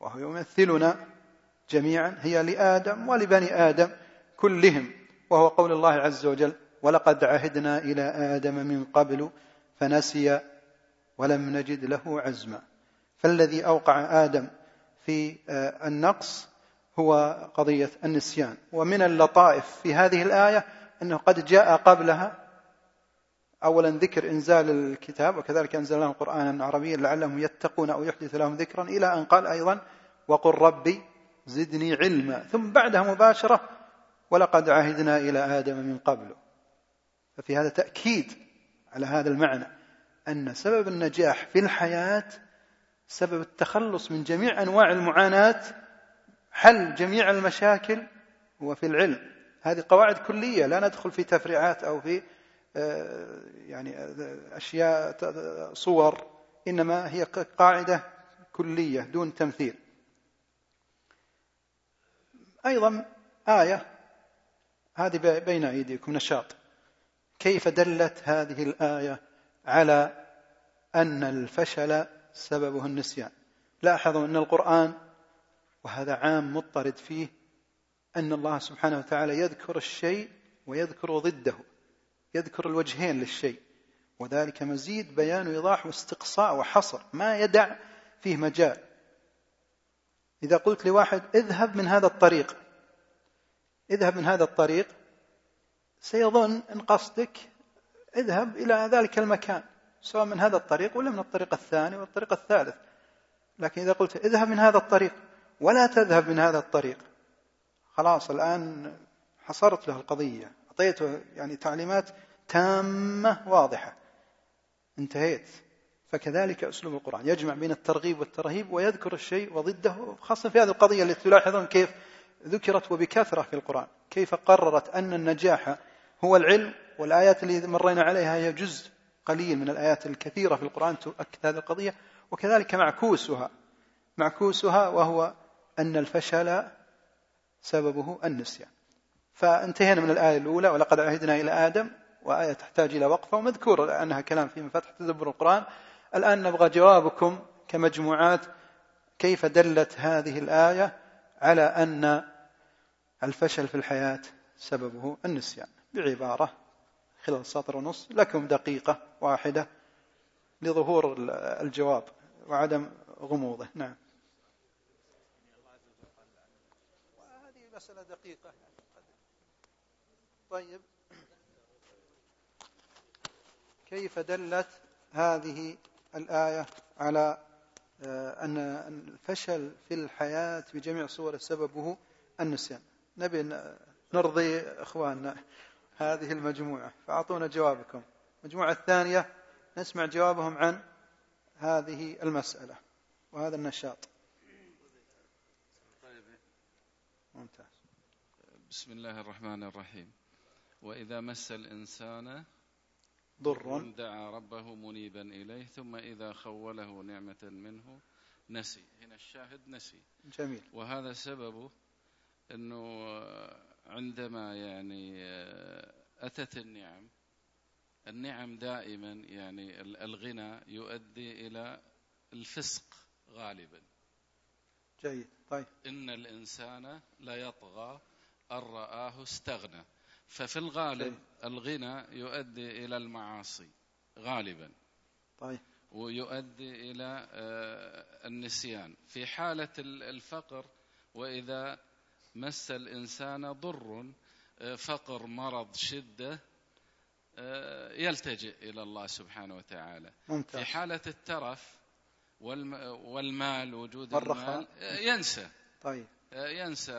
وهو يمثلنا جميعا هي لآدم ولبني آدم كلهم وهو قول الله عز وجل ولقد عهدنا إلى آدم من قبل فنسي ولم نجد له عزما. فالذي أوقع آدم في آه، النقص هو قضية النسيان. ومن اللطائف في هذه الآية أنه قد جاء قبلها أولا ذكر إنزال الكتاب وكذلك أنزل لهم قرآنا عربيا لعلهم يتقون أو يحدث لهم ذكرا إلى أن قال أيضا وقل ربي زدني علما. ثم بعدها مباشرة ولقد عهدنا إلى آدم من قبل. ففي هذا تأكيد على هذا المعنى أن سبب النجاح في الحياة سبب التخلص من جميع أنواع المعاناة حل جميع المشاكل هو في العلم. هذه قواعد كلية لا ندخل في تفريعات أو في يعني آه، أشياء صور إنما هي قاعدة كلية دون تمثيل. أيضا آية هذه بين أيديكم نشاط. كيف دلت هذه الآية على أن الفشل سببه النسيان؟ لاحظوا أن القرآن وهذا عام مضطرد فيه أن الله سبحانه وتعالى يذكر الشيء ويذكر ضده. يذكر الوجهين للشيء. وذلك مزيد بيان وإيضاح واستقصاء وحصر. ما يدع فيه مجال. إذا قلت لواحد اذهب من هذا الطريق. اذهب من هذا الطريق. سيظن أن قصدك اذهب إلى ذلك المكان. سواء من هذا الطريق ولا من الطريق الثاني والطريق الثالث. لكن إذا قلت اذهب من هذا الطريق ولا تذهب من هذا الطريق. خلاص الآن حصرت له القضية. أعطيته يعني تعليمات تامة واضحة. انتهيت. فكذلك أسلوب القرآن. يجمع بين الترغيب والترهيب ويذكر الشيء وضده خاصة في هذه القضية التي تلاحظون كيف ذكرت وبكثرة في القرآن. كيف قررت أن النجاح هو العلم والآيات اللي مرينا عليها هي جزء قليل من الآيات الكثيرة في القرآن تؤكد هذه القضية. وكذلك معكوسها معكوسها وهو أن الفشل سببه النسيان. فانتهينا من الآية الأولى ولقد عهدنا إلى آدم وآية تحتاج إلى وقفة ومذكور أنها كلام في مفتح تدبر القرآن. الآن نبغى جوابكم كمجموعات كيف دلت هذه الآية على أن الفشل في الحياة سببه النسيان. بعبارة خلال سطر ونص لكم دقيقة واحدة لظهور الجواب وعدم غموضه. نعم. وهذه مسألة دقيقة. طيب. كيف دلت هذه الآية على آه، أن الفشل في الحياة بجميع صور سببه النسيان؟ نبي نرضي إخواننا هذه المجموعة فأعطونا جوابكم. المجموعة الثانية نسمع جوابهم عن هذه المسألة وهذا النشاط. ممتاز. بسم الله الرحمن الرحيم. وإذا مس الإنسان ضر. دعا ربه منيبا إليه ثم إذا خوله نعمة منه نسي. هنا الشاهد نسي. جميل. وهذا سببه أنه عندما يعني أتت النعم النعم دائما يعني الغنى يؤدي إلى الفسق غالبا. جيد. طيب. إن الإنسان لا يطغى أن رآه استغنى. ففي الغالب جيد. الغنى يؤدي إلى المعاصي غالبا. طيب. ويؤدي إلى آه، النسيان. في حالة ال- الفقر وإذا مس الإنسان ضر آه، فقر مرض شدة آه، يلتجئ إلى الله سبحانه وتعالى. في ممتاز حالة الترف والم- والمال وجود. المال ينسى. طيب. ينسى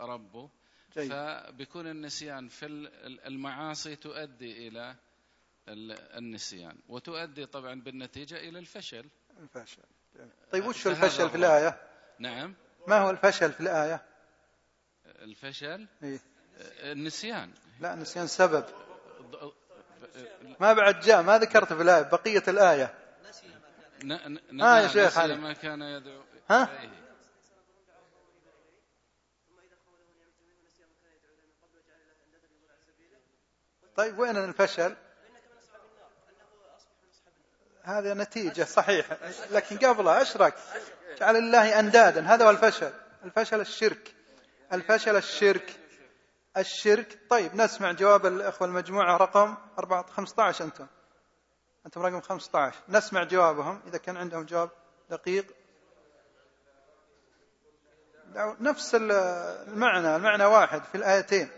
ربه. جيد فبيكون النسيان في ال- المعاصي تؤدي إلى ال- النسيان وتؤدي طبعا بالنتيجة إلى الفشل. الفشل. طيب وش الفشل في. الآية؟ نعم. ما هو الفشل في الآية؟ الفشل؟ إيه؟ النسيان. لا نسيان سبب. ما بعد جاء ما ذكرت في الآية بقية الآية. ها يا نعم، شيخ نسي. ما كان يدعو ها؟ إليه. طيب وين الفشل؟ هذا نتيجة صحيح لكن قبلها أشرك جعل الله أندادا هذا هو الفشل. الفشل الشرك. الفشل الشرك. الشرك. طيب نسمع جواب الأخوة المجموعة رقم 4 15 أنتم. أنتم رقم 15 نسمع جوابهم إذا كان عندهم جواب دقيق. نفس ال- المعنى المعنى واحد في الآيتين.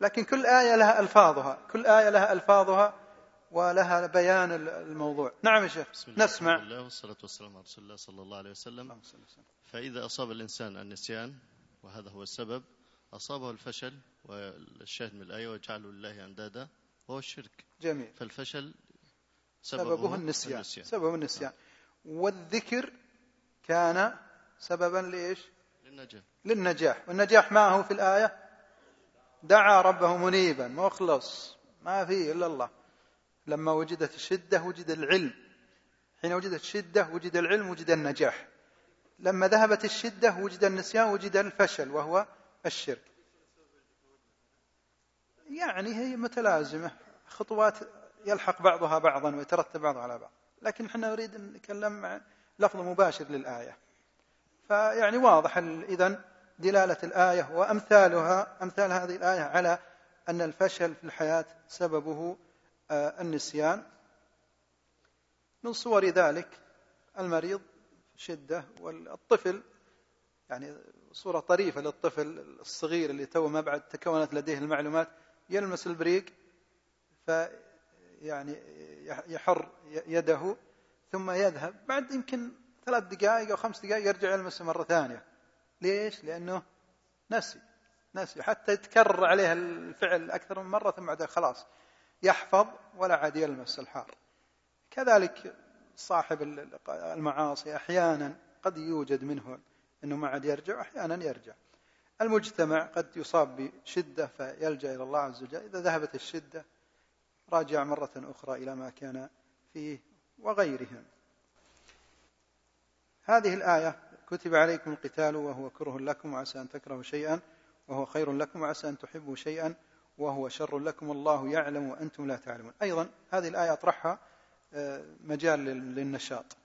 لكن كل آية لها ألفاظها كل آية لها ألفاظها ولها بيان ال- الموضوع. نعم يا شيخ بسم الله نسمع. الحمد لله والصلاة والسلام على رسول الله صلى الله عليه وسلم. فإذا أصاب الإنسان النسيان وهذا هو السبب أصابه الفشل والشاهد من الآية وجعلوا لله أندادا وهو الشرك. جميل. فالفشل سببه النسيان. سببه النسيان. والذكر كان سببا لإيش؟ للنجاة. للنجاح. والنجاح ما هو في الآية؟ دعا ربه منيبا مخلص ما فيه إلا الله. لما وجدت الشدة وجد العلم. حين وجدت الشدة وجد العلم وجد النجاح. لما ذهبت الشدة وجد النسيان وجد الفشل وهو الشرك. يعني هي متلازمة خطوات يلحق بعضها بعضا ويترتب بعضها على بعض. لكن إحنا نريد أن نتكلم عن لفظ مباشر للآية. فيعني واضح إذا دلالة الآية وأمثالها أمثال هذه الآية على أن الفشل في الحياة سببه آه، النسيان. من صور ذلك المريض شدة والطفل يعني صورة طريفة للطفل الصغير اللي تو ما بعد تكونت لديه المعلومات يلمس البريق ف يعني يحر يده ثم يذهب. بعد يمكن ثلاث دقائق أو خمس دقائق يرجع يلمسه مرة ثانية. ليش؟ لأنه نسي نسي. حتى يتكرر عليه الفعل أكثر من مرة ثم بعدها خلاص يحفظ ولا عاد يلمس الحار. كذلك صاحب المعاصي أحيانا قد يوجد منه أنه ما عاد يرجع أحيانا يرجع. المجتمع قد يصاب بشدة فيلجأ إلى الله عز وجل. إذا ذهبت الشدة راجع مرة أخرى إلى ما كان فيه وغيرهم. هذه الآية كتب عليكم القتال وهو كره لكم وعسى أن تكرهوا شيئا وهو خير لكم وعسى أن تحبوا شيئا وهو شر لكم والله يعلم وأنتم لا تعلمون. أيضا هذه الآية أطرحها مجال للنشاط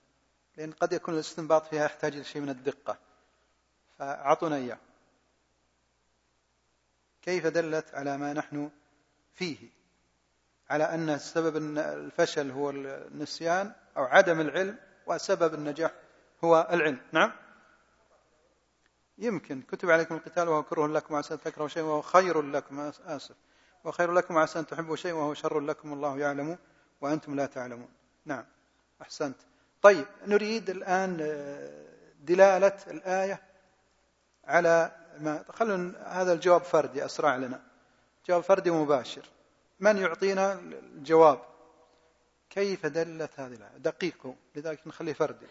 لأن قد يكون الاستنباط فيها يحتاج إلى شيء من الدقة. فأعطونا إياه. كيف دلت على ما نحن فيه؟ على أن سبب الفشل هو النسيان أو عدم العلم وسبب النجاح هو العلم. نعم؟ يمكن. كتب عليكم القتال وهو كره لكم عسى أن تكرهوا شيئا وهو خير لكم. آسف. وخير لكم عسى أن تحبوا شيئا وهو شر لكم والله يعلم وأنتم لا تعلمون. نعم. أحسنت. طيب نريد الآن دلالة الآية على ما خلونا هذا الجواب فردي أسرع لنا. جواب فردي مباشر من يعطينا الجواب؟ كيف دلت هذه الآية؟ دقيق لذلك نخليه فردي.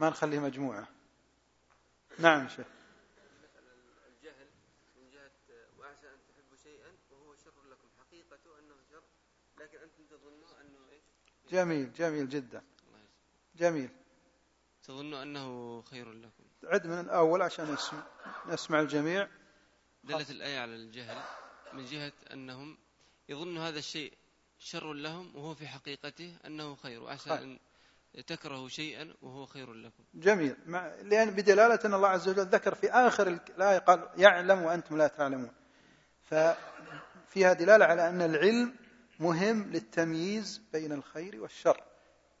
ما نخليه مجموعة. نعم شيخ الجهل من جهة وعسى أن تحبوا شيئا وهو شر حقيقته أنه شر لكن أنتم تظنوا أنه إيش؟ جميل جميل جدا. جميل. تظنوا أنه خير لكم. عد من الأول عشان نسمع, نسمع الجميع. دلت الآية على الجهل من جهة أنهم يظن هذا الشيء شر لهم وهو في حقيقته أنه خير. وعسى خير. أن تكرهوا شيئا وهو خير لكم. جميل. مع لأن بدلالة أن الله عز وجل ذكر في آخر الآية قال يعلم وأنتم لا تعلمون. ففيها دلالة على أن العلم مهم للتمييز بين الخير والشر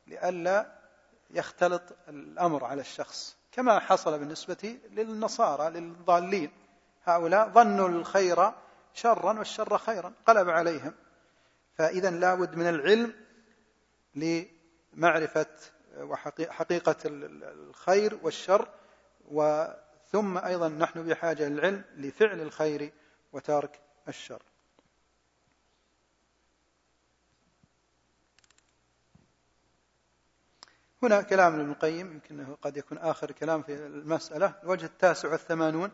لئلا يختلط الأمر على الشخص. كما حصل بالنسبة للنصارى للضالين. هؤلاء ظنوا الخير شرا والشر خيرا قلب عليهم. فإذا لا بد من العلم لمعرفة وحقيقة الخير والشر. وثم أيضا نحن بحاجة للعلم لفعل الخير وترك الشر. هنا كلام ابن القيم يمكن قد يكون آخر كلام في المسألة الوجه التاسع والثمانون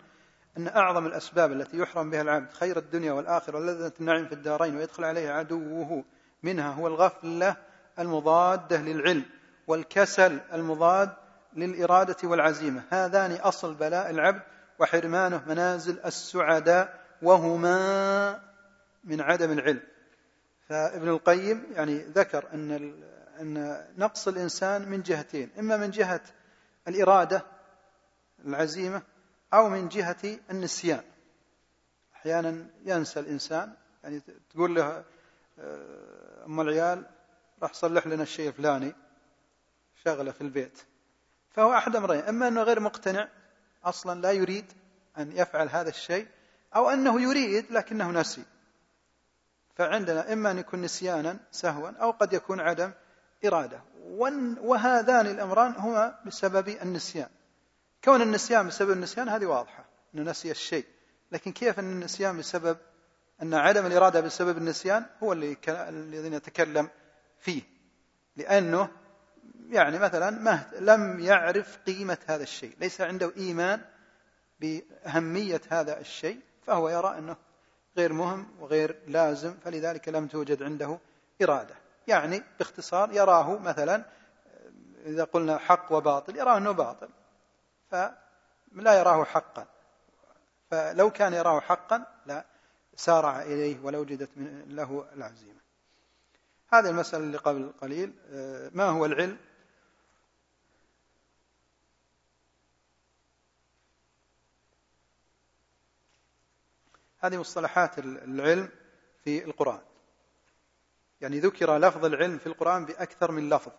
أن أعظم الأسباب التي يحرم بها العبد خير الدنيا والآخرة ولذة النعيم في الدارين ويدخل عليه عدوه منها هو الغفلة المضادة للعلم والكسل المضاد للإرادة والعزيمة. هذان أصل بلاء العبد وحرمانه منازل السعداء وهما من عدم العلم. فابن القيم يعني ذكر أن أن نقص الإنسان من جهتين إما من جهة الإرادة العزيمة أو من جهة النسيان. أحيانا ينسى الإنسان يعني تقول له آه، أم العيال راح صلح لنا الشيء الفلاني شغلة في البيت. فهو أحد أمرين إما أنه غير مقتنع أصلا لا يريد أن يفعل هذا الشيء أو أنه يريد لكنه نسي. فعندنا إما أن يكون نسيانا سهوا أو قد يكون عدم إرادة. وهذان الأمران هما بسبب النسيان. كون النسيان بسبب النسيان هذه واضحة أنه نسي الشيء. لكن كيف أن النسيان بسبب أن عدم الإرادة بسبب النسيان هو اللي الذي نتكلم فيه. لأنه يعني مثلا ما لم يعرف قيمة هذا الشيء. ليس عنده إيمان بأهمية هذا الشيء فهو يرى أنه غير مهم وغير لازم فلذلك لم توجد عنده إرادة. يعني باختصار يراه مثلا إذا قلنا حق وباطل يراه أنه باطل فلا يراه حقا. فلو كان يراه حقا لا سارع إليه ولو وجدت له العزيمة. هذه المسألة اللي قبل قليل. ما هو العلم؟ هذه مصطلحات العلم في القرآن. يعني ذكر لفظ العلم في القرآن بأكثر من لفظ.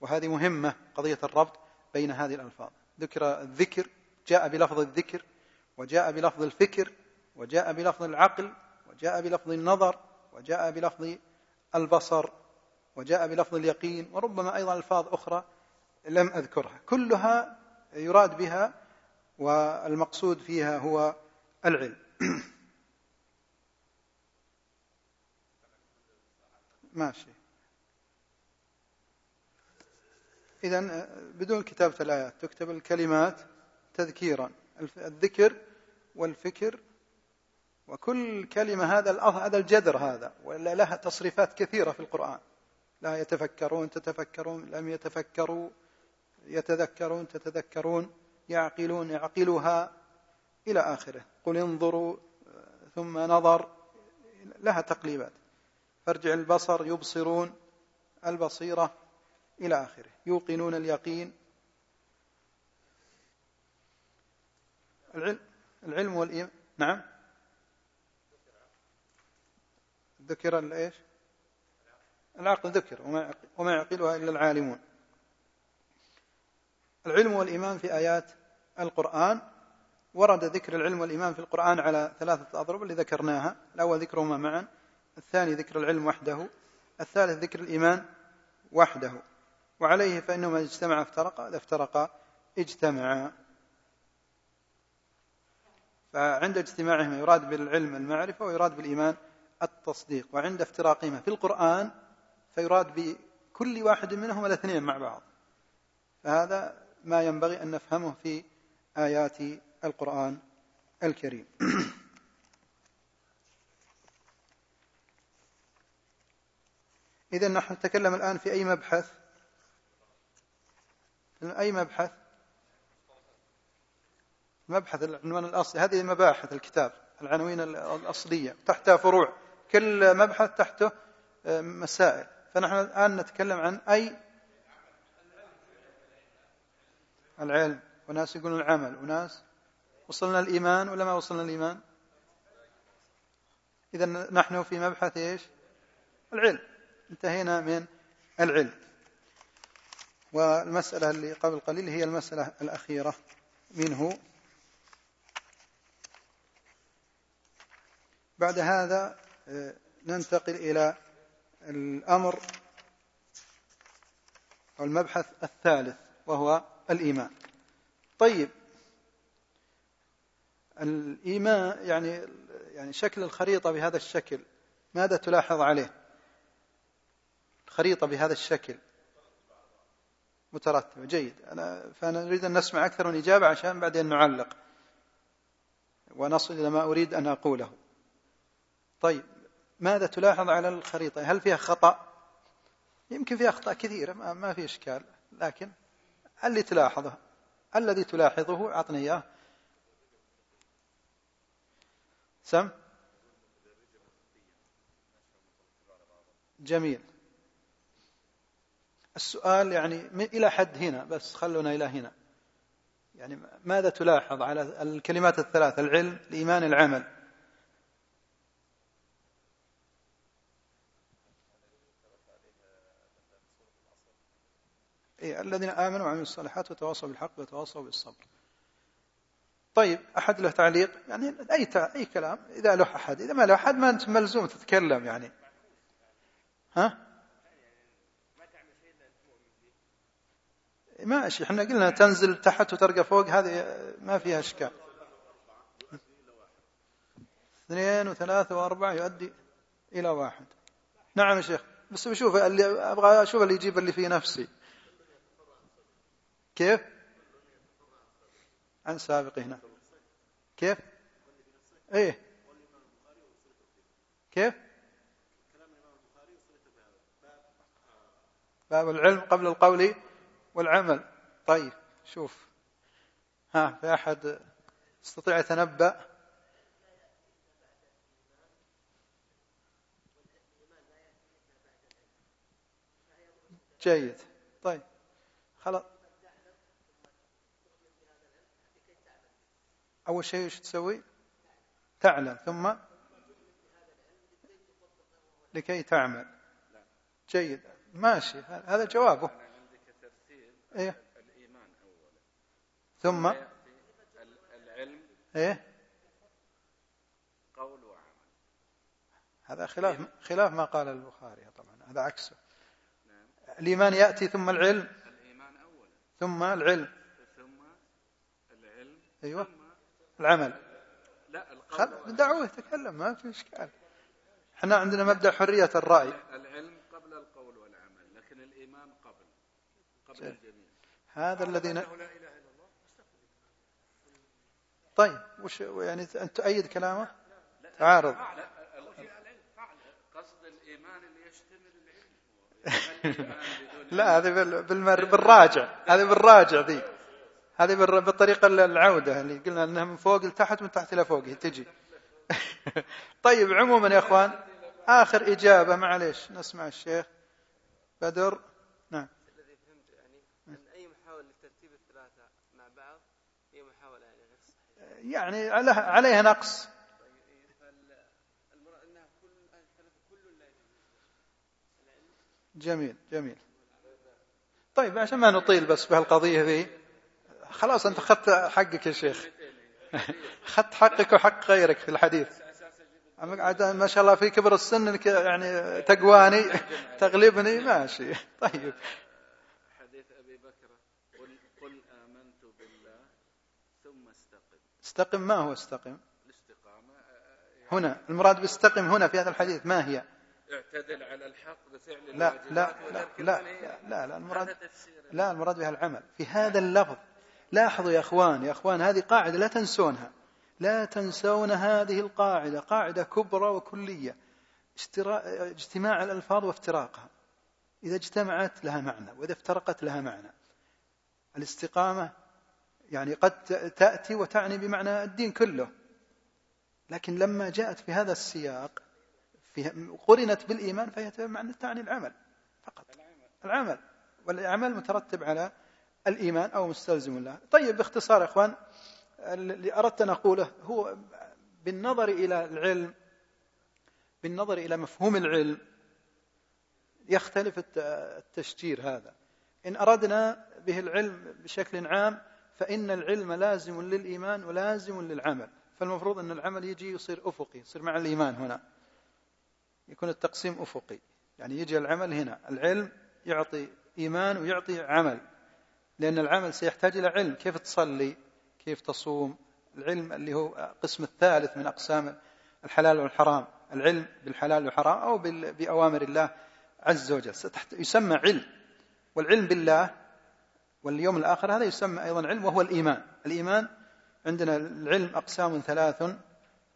وهذه مهمة قضية الربط بين هذه الألفاظ. ذكر الذكر جاء بلفظ الذكر وجاء بلفظ الفكر وجاء بلفظ العقل وجاء بلفظ النظر وجاء بلفظ البصر وجاء بلفظ اليقين وربما أيضا ألفاظ أخرى لم أذكرها. كلها يراد بها والمقصود فيها هو العلم. ماشي. إذا بدون كتابة الآيات تكتب الكلمات تذكيرا. الذكر والفكر وكل كلمة هذا هذا الجذر هذا ولا لها تصريفات كثيرة في القرآن. لا يتفكرون تتفكرون لم يتفكروا يتذكرون تتذكرون يعقلون يعقلها إلى آخره. قل انظروا ثم نظر لها تقليبات. فارجع البصر يبصرون البصيرة إلى آخره يوقنون اليقين. العلم العلم والإيمان نعم. ذكر الإيش؟ العقل ذكر وما يعقلها إلا العالمون. العلم والإيمان في آيات القرآن. ورد ذكر العلم والإيمان في القرآن على ثلاثة أضرب اللي ذكرناها. الأول ذكرهما معا. الثاني ذكر العلم وحده الثالث ذكر الإيمان وحده. وعليه فانهما اجتمعا افترقا اذا افترقا اجتمعا فعند اجتماعهما يراد بالعلم المعرفة ويراد بالإيمان التصديق. وعند افتراقهما في القرآن فيراد بكل واحد منهما الاثنين مع بعض. فهذا ما ينبغي أن نفهمه في آيات القرآن الكريم. إذا نحن نتكلم الآن في أي مبحث؟ أي مبحث؟ مبحث العنوان الأصلي هذه مباحث الكتاب العناوين الأصلية تحتها فروع. كل مبحث تحته آه، مسائل. فنحن الآن نتكلم عن أي؟ العلم. وناس يقولون العمل. وناس؟ وصلنا الإيمان ولا ما وصلنا الإيمان؟ إذا نحن في مبحث إيش؟ العلم. انتهينا من العلم. والمسألة اللي قبل قليل هي المسألة الأخيرة منه. بعد هذا آه، ننتقل إلى الأمر أو المبحث الثالث وهو الإيمان. طيب الإيمان يعني يعني شكل الخريطة بهذا الشكل ماذا تلاحظ عليه؟ خريطة بهذا الشكل. مترتبة. جيد. أنا فأنا نريد أن نسمع أكثر من إجابة عشان بعدين نعلق. ونصل إلى ما أريد أن أقوله. طيب. ماذا تلاحظ على الخريطة؟ هل فيها خطأ؟ يمكن فيها أخطاء كثيرة ما في إشكال. لكن اللي تلاحظه الذي تلاحظه أعطني إياه. سم؟ جميل. السؤال يعني إلى حد هنا بس خلونا إلى هنا. يعني ماذا تلاحظ على الكلمات الثلاث العلم الإيمان العمل. إيه الذين آمنوا وعملوا الصالحات وتواصوا بالحق وتواصوا بالصبر. طيب أحد له تعليق؟ يعني أي أي كلام؟ إذا له أحد. إذا ما له أحد ما أنت ملزوم تتكلم يعني. ها؟ ماشي إحنا قلنا تنزل تحت وترقى فوق هذه ما فيها إشكال. اثنين وثلاثة وأربعة يؤدي إلى واحد. نعم يا شيخ بس بشوف اللي أبغى أشوف اللي يجيب اللي في نفسي. كيف؟ عن سابق هنا. كيف؟ إيه. كيف؟ باب العلم قبل القول والعمل. طيب شوف. ها في أحد يستطيع يتنبأ؟ جيد. طيب خلاص. أول شيء إيش تسوي؟ تعلم. ثم؟ لكي تعمل. جيد. ماشي هذا جوابه. إيه؟ الإيمان اولا. ثم؟ العلم. إيه؟ قول وعمل. هذا خلاف خلاف ما قال البخاري طبعا. هذا عكسه. نعم. الإيمان يأتي ثم العلم. الإيمان اولا. ثم العلم. ثم العلم. أيوه. ثم العمل. لا القول دعوة يتكلم ما في إشكال. إحنا عندنا مبدأ حرية الرأي. العلم قبل القول والعمل لكن الإيمان قبل قبل الجميع. هذا الذي ن... طيب وش يعني أنت تؤيد كلامه؟ تعارض. لا هذه بالمر بالراجع. هذه بالراجع ذي. هذه بالطريقة العودة اللي قلنا أنها من فوق لتحت من تحت إلى فوق تجي. طيب عموما يا أخوان آخر إجابة معليش نسمع الشيخ بدر. يعني عليها نقص. جميل جميل. طيب عشان ما نطيل بس بهالقضية ذي خلاص أنت أخذت حقك يا شيخ. أخذت حقك وحق غيرك في الحديث. ما شاء الله في كبر السن يعني تقواني تغلبني ماشي. طيب. استقم ما هو استقم الاستقامة هنا المراد باستقم هنا في هذا الحديث ما هي؟ اعتدل على الحق بفعل لا لا لا لا لا لا المراد لا المراد بها العمل. في هذا اللفظ لاحظوا يا أخوان يا أخوان هذه قاعدة لا تنسونها. لا تنسون هذه القاعدة قاعدة كبرى وكلية اجتماع الألفاظ وافتراقها. إذا اجتمعت لها معنى وإذا افترقت لها معنى. الاستقامة يعني قد تأتي وتعني بمعنى الدين كله. لكن لما جاءت في هذا السياق في قرنت بالإيمان فهي بمعنى تعني العمل فقط. العمل. والعمل مترتب على الإيمان أو مستلزم له طيب باختصار يا إخوان اللي أردت أن أقوله هو بالنظر إلى العلم بالنظر إلى مفهوم العلم يختلف التشجير هذا. إن أردنا به العلم بشكل عام فإن العلم لازم للإيمان ولازم للعمل. فالمفروض أن العمل يجي يصير أفقي يصير مع الإيمان هنا. يكون التقسيم أفقي. يعني يجي العمل هنا. العلم يعطي إيمان ويعطي عمل. لأن العمل سيحتاج إلى علم. كيف تصلي؟ كيف تصوم؟ العلم اللي هو قسم الثالث من أقسام الحلال والحرام. العلم بالحلال والحرام أو بأوامر الله عز وجل. يسمى علم. والعلم بالله واليوم الآخر هذا يسمى أيضا علم وهو الإيمان. الإيمان عندنا العلم أقسام ثلاث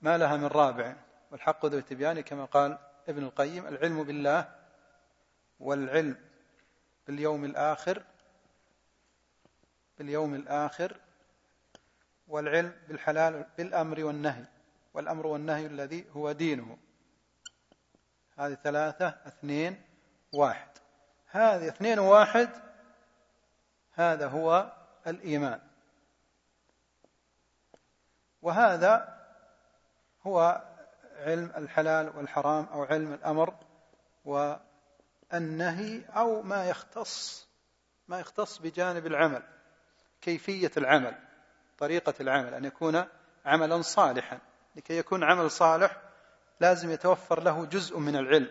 ما لها من رابع والحق ذو التبيان كما قال ابن القيم العلم بالله والعلم باليوم الآخر باليوم الآخر والعلم بالحلال بالأمر والنهي والأمر والنهي الذي هو دينه. هذه ثلاثة اثنين واحد. هذه اثنين واحد هذا هو الإيمان. وهذا هو علم الحلال والحرام أو علم الأمر والنهي أو ما يختص ما يختص بجانب العمل كيفية العمل طريقة العمل أن يكون عملا صالحا. لكي يكون عمل صالح لازم يتوفر له جزء من العلم.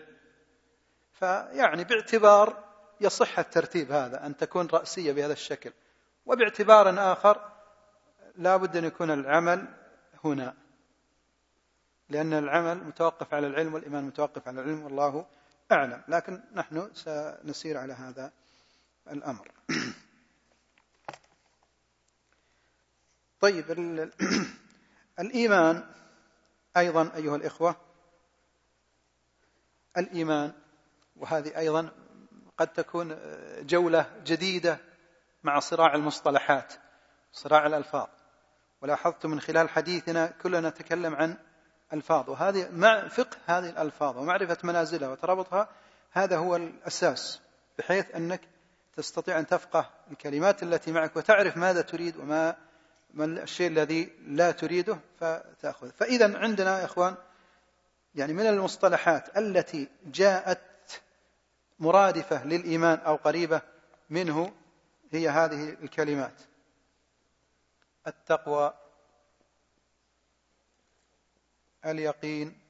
فيعني باعتبار يصح الترتيب هذا أن تكون رأسية بهذا الشكل. وباعتبار آخر لا بد أن يكون العمل هنا. لأن العمل متوقف على العلم والإيمان متوقف على العلم والله أعلم. لكن نحن سنسير على هذا الأمر. طيب الإيمان أيضا أيها الإخوة الإيمان وهذه أيضا قد تكون جولة جديدة مع صراع المصطلحات صراع الألفاظ. ولاحظت من خلال حديثنا كلنا نتكلم عن ألفاظ وهذه مع فقه هذه الألفاظ ومعرفة منازلها وترابطها هذا هو الأساس بحيث أنك تستطيع أن تفقه الكلمات التي معك وتعرف ماذا تريد وما ما الشيء الذي لا تريده فتأخذ. فإذا عندنا يا إخوان يعني من المصطلحات التي جاءت مرادفة للإيمان أو قريبة منه هي هذه الكلمات. التقوى اليقين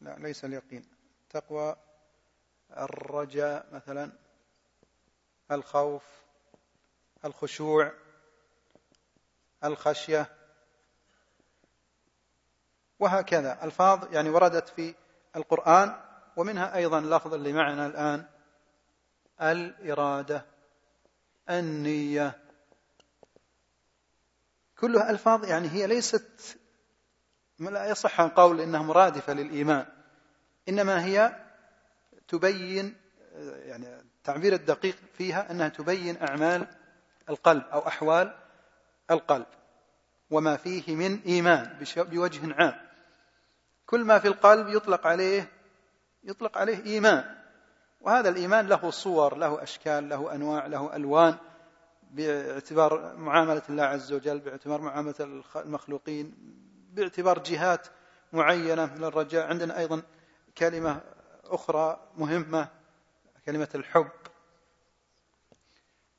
لا ليس اليقين. تقوى الرجاء مثلا الخوف الخشوع الخشية وهكذا. الفاظ يعني وردت في القرآن ومنها أيضا لفظ اللي معنا الآن الإرادة النية. كلها ألفاظ يعني هي ليست لا يصح أن قول إنها مرادفة للإيمان إنما هي تبين يعني التعبير الدقيق فيها أنها تبين أعمال القلب أو أحوال القلب وما فيه من إيمان بوجه عام. كل ما في القلب يطلق عليه يطلق عليه إيمان. وهذا الإيمان له صور له أشكال له أنواع له ألوان باعتبار معاملة الله عز وجل باعتبار معاملة المخلوقين باعتبار جهات معينة من الرجاء عندنا أيضا كلمة أخرى مهمة كلمة الحب.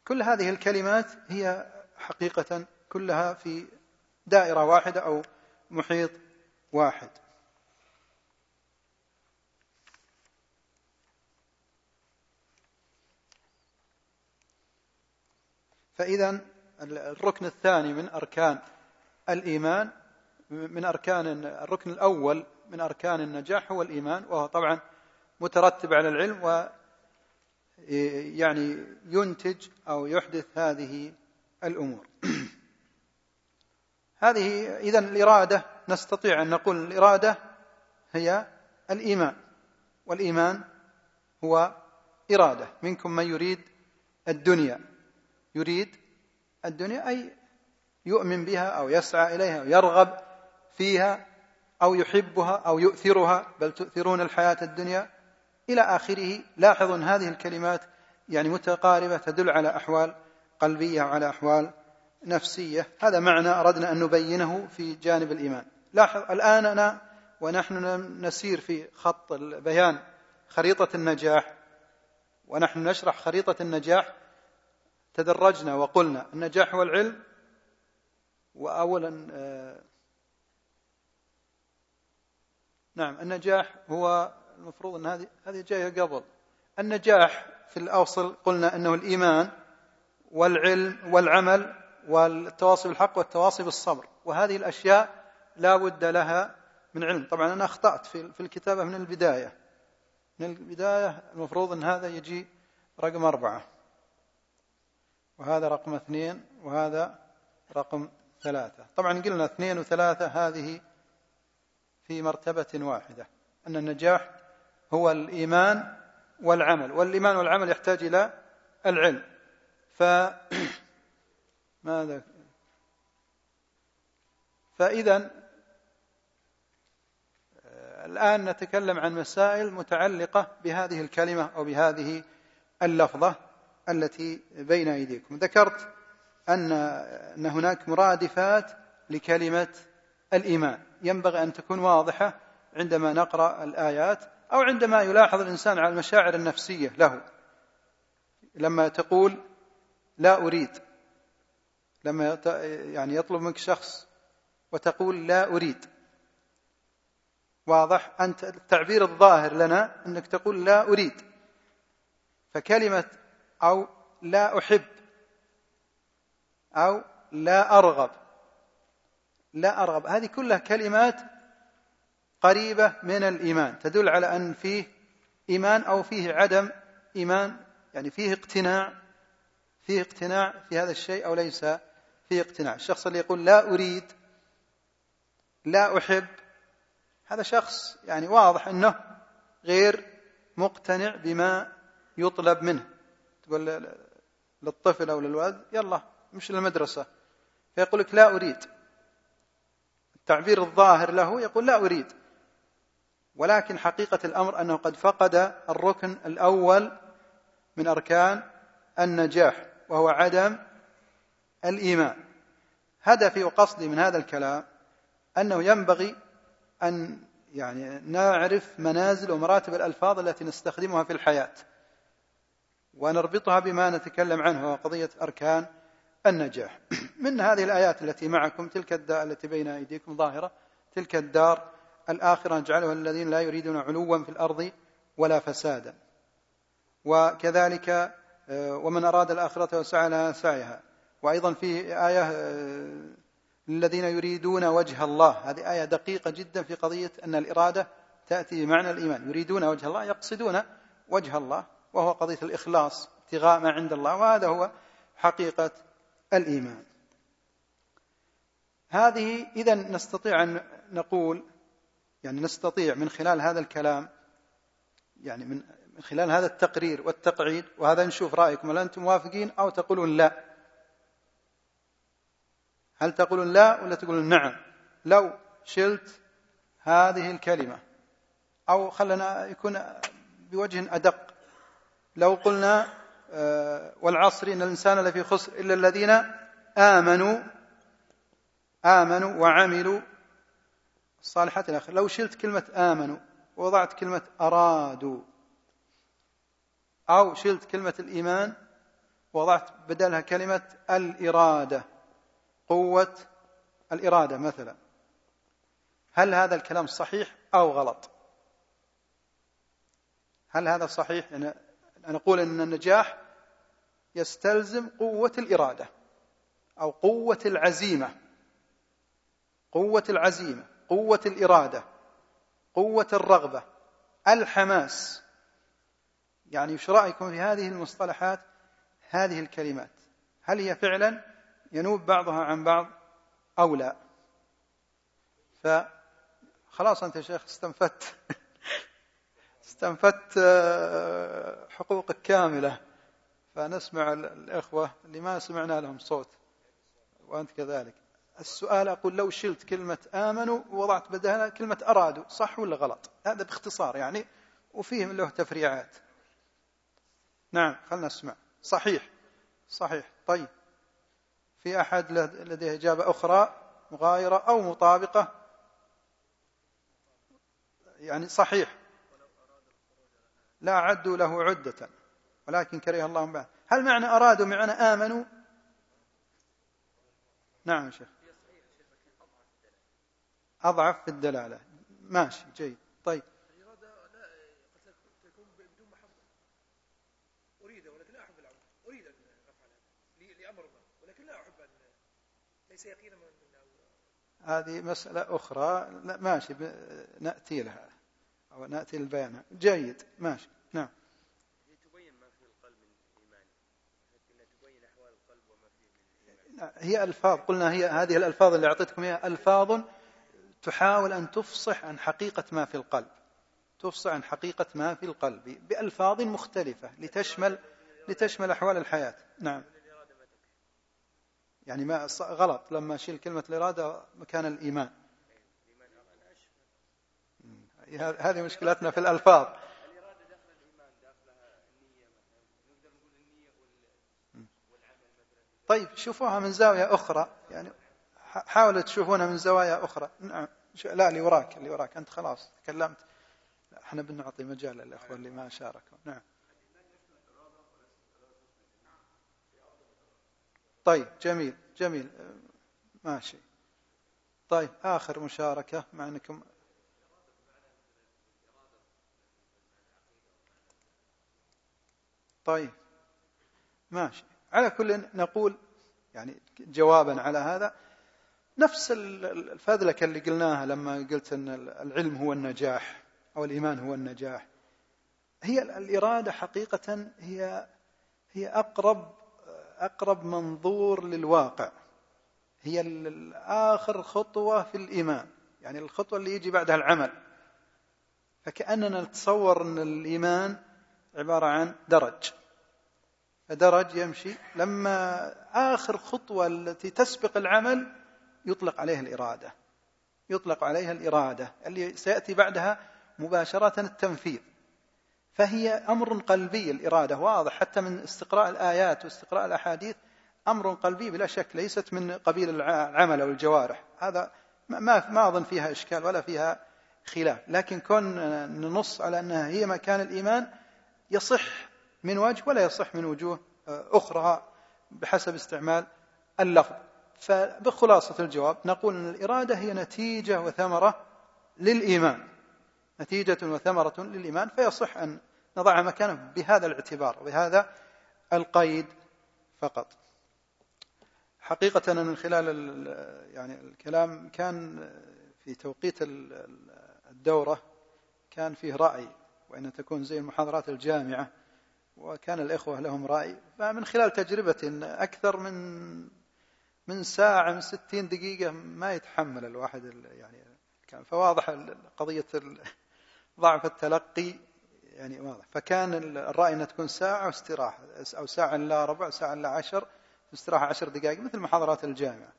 كل هذه الكلمات هي حقيقة كلها في دائرة واحدة أو محيط واحد. فإذا الركن الثاني من أركان الإيمان من أركان الركن الأول من أركان النجاح هو الإيمان وهو طبعا مترتب على العلم و يعني ينتج أو يحدث هذه الأمور. هذه إذا الإرادة نستطيع أن نقول الإرادة هي الإيمان والإيمان هو إرادة. منكم من يريد الدنيا. يريد الدنيا أي يؤمن بها أو يسعى إليها أو يرغب فيها أو يحبها أو يؤثرها بل تؤثرون الحياة الدنيا إلى آخره. لاحظوا أن هذه الكلمات يعني متقاربة تدل على أحوال قلبية وعلى أحوال نفسية. هذا معنى أردنا أن نبينه في جانب الإيمان. لاحظ الآن أنا ونحن نسير في خط البيان خريطة النجاح ونحن نشرح خريطة النجاح تدرجنا وقلنا النجاح هو العلم وأولا آه، نعم النجاح هو المفروض أن هذه هذه جاية قبل. النجاح في الأوصل قلنا أنه الإيمان والعلم والعمل والتواصي بالحق والتواصي بالصبر. وهذه الأشياء لا بد لها من علم. طبعا أنا أخطأت في الكتابة من البداية. من البداية المفروض أن هذا يجي رقم أربعة. وهذا رقم اثنين وهذا رقم ثلاثة. طبعا قلنا اثنين وثلاثة هذه في مرتبة واحدة أن النجاح هو الإيمان والعمل والإيمان والعمل يحتاج إلى العلم. ف ماذا؟ فإذا الآن نتكلم عن مسائل متعلقة بهذه الكلمة أو بهذه اللفظة. التي بين أيديكم. ذكرت أن أن هناك مرادفات لكلمة الإيمان. ينبغي أن تكون واضحة عندما نقرأ الآيات أو عندما يلاحظ الإنسان على المشاعر النفسية له. لما تقول لا أريد لما يعني يطلب منك شخص وتقول لا أريد. واضح؟ أنت التعبير الظاهر لنا أنك تقول لا أريد. فكلمة أو لا أحب أو لا أرغب. لا أرغب. هذه كلها كلمات قريبة من الإيمان. تدل على أن فيه إيمان أو فيه عدم إيمان يعني فيه اقتناع فيه اقتناع في هذا الشيء أو ليس فيه اقتناع. الشخص اللي يقول لا أريد لا أحب هذا شخص يعني واضح أنه غير مقتنع بما يطلب منه. تقول للطفل أو للولد يلا مش للمدرسة. فيقول لك لا أريد. التعبير الظاهر له يقول لا أريد. ولكن حقيقة الأمر أنه قد فقد الركن الأول من أركان النجاح وهو عدم الإيمان. هدفي وقصدي من هذا الكلام أنه ينبغي أن يعني نعرف منازل ومراتب الألفاظ التي نستخدمها في الحياة. ونربطها بما نتكلم عنه قضية أركان النجاح. من هذه الآيات التي معكم تلك الدار التي بين أيديكم ظاهرة تلك الدار الآخرة نجعلها الذين لا يريدون علوا في الأرض ولا فسادا. وكذلك آه، ومن أراد الآخرة وسعى لها سعيها. وأيضا في آية آه، للذين يريدون وجه الله. هذه آية دقيقة جدا في قضية أن الإرادة تأتي بمعنى الإيمان. يريدون وجه الله يقصدون وجه الله. وهو قضية الإخلاص ابتغاء ما عند الله وهذا هو حقيقة الإيمان. هذه إذا نستطيع أن نقول يعني نستطيع من خلال هذا الكلام يعني من خلال هذا التقرير والتقعيد وهذا نشوف رأيكم هل أنتم موافقين أو تقولون لا؟ هل تقولون لا ولا تقولون نعم؟ لو شلت هذه الكلمة أو خلنا يكون بوجه أدق لو قلنا آه، والعصر إن الإنسان لفي خسر إلا الذين آمنوا آمنوا وعملوا الصالحات الآخر لو شلت كلمة آمنوا ووضعت كلمة أرادوا أو شلت كلمة الإيمان ووضعت بدلها كلمة الإرادة قوة الإرادة مثلا هل هذا الكلام صحيح أو غلط؟ هل هذا صحيح؟ يعني أنا أقول أن النجاح يستلزم قوة الإرادة أو قوة العزيمة. قوة العزيمة قوة الإرادة قوة الرغبة الحماس. يعني إيش رأيكم في هذه المصطلحات؟ هذه الكلمات. هل هي فعلا ينوب بعضها عن بعض أو لا؟ فخلاص أنت يا شيخ استنفدت. استنفدت آه، حقوقك كاملة. فنسمع الإخوة اللي ما سمعنا لهم صوت. وأنت كذلك. السؤال أقول لو شلت كلمة آمنوا ووضعت بدلها كلمة أرادوا صح ولا غلط؟ هذا باختصار يعني وفيه له تفريعات. نعم خلنا نسمع. صحيح. صحيح. طيب. في أحد لديه إجابة أخرى مغايرة أو مطابقة؟ يعني صحيح. لا عدوا له عدة ولكن كره الله بعد. هل معنى أرادوا معنى آمنوا؟ نعم شيخ. أضعف في الدلالة. ماشي جيد. طيب. ليس يقينا هذه مسألة أخرى. ماشي نأتي لها أو نأتي للبيان. جيد ماشي نعم هي ألفاظ. قلنا هي هذه الألفاظ اللي أعطيتكم هي ألفاظ تحاول أن تفصح عن حقيقة ما في القلب. تفصح عن حقيقة ما في القلب بألفاظ مختلفة لتشمل لتشمل أحوال الحياة. نعم. يعني ما غلط. لما أشيل كلمة الإرادة مكان الإيمان. هذه مشكلتنا في الألفاظ. طيب شوفوها من زاوية أخرى. يعني حاولوا تشوفونها من زوايا أخرى. نعم. لا اللي وراك اللي وراك. أنت خلاص تكلمت. إحنا بنعطي مجال للإخوة اللي ما شاركوا. نعم. طيب جميل جميل. ماشي. طيب آخر مشاركة مع أنكم طيب. ماشي. على كل نقول يعني جوابا على هذا. نفس الفذلكة اللي قلناها لما قلت أن العلم هو النجاح أو الإيمان هو النجاح. هي الإرادة حقيقة هي هي أقرب أقرب منظور للواقع. هي آخر خطوة في الإيمان. يعني الخطوة اللي يجي بعدها العمل. فكأننا نتصور أن الإيمان عبارة عن درج. فدرج يمشي. لما آخر خطوة التي تسبق العمل يطلق عليها الإرادة. يطلق عليها الإرادة اللي سيأتي بعدها مباشرة التنفيذ. فهي أمر قلبي الإرادة واضح. حتى من استقراء الآيات واستقراء الأحاديث أمر قلبي بلا شك ليست من قبيل العمل أو الجوارح. هذا ما ما أظن فيها إشكال ولا فيها خلاف. لكن كون ننص على أنها هي مكان الإيمان يصح من وجه ولا يصح من وجوه أخرى بحسب استعمال اللفظ. فبخلاصة الجواب نقول أن الإرادة هي نتيجة وثمرة للإيمان. نتيجة وثمرة للإيمان فيصح أن نضعها مكانه بهذا الاعتبار بهذا القيد فقط. حقيقة من خلال يعني الكلام كان في توقيت الدورة كان فيه رأي وأن تكون زي المحاضرات الجامعة وكان الإخوة لهم رأي. فمن خلال تجربة أكثر من من ساعة من ستين دقيقة ما يتحمل الواحد يعني كان فواضح قضية ضعف التلقي. يعني واضح. فكان الرأي أنها تكون ساعة واستراحة. أو ساعة إلا ربع ساعة إلا عشر استراحة عشر دقائق مثل محاضرات الجامعة.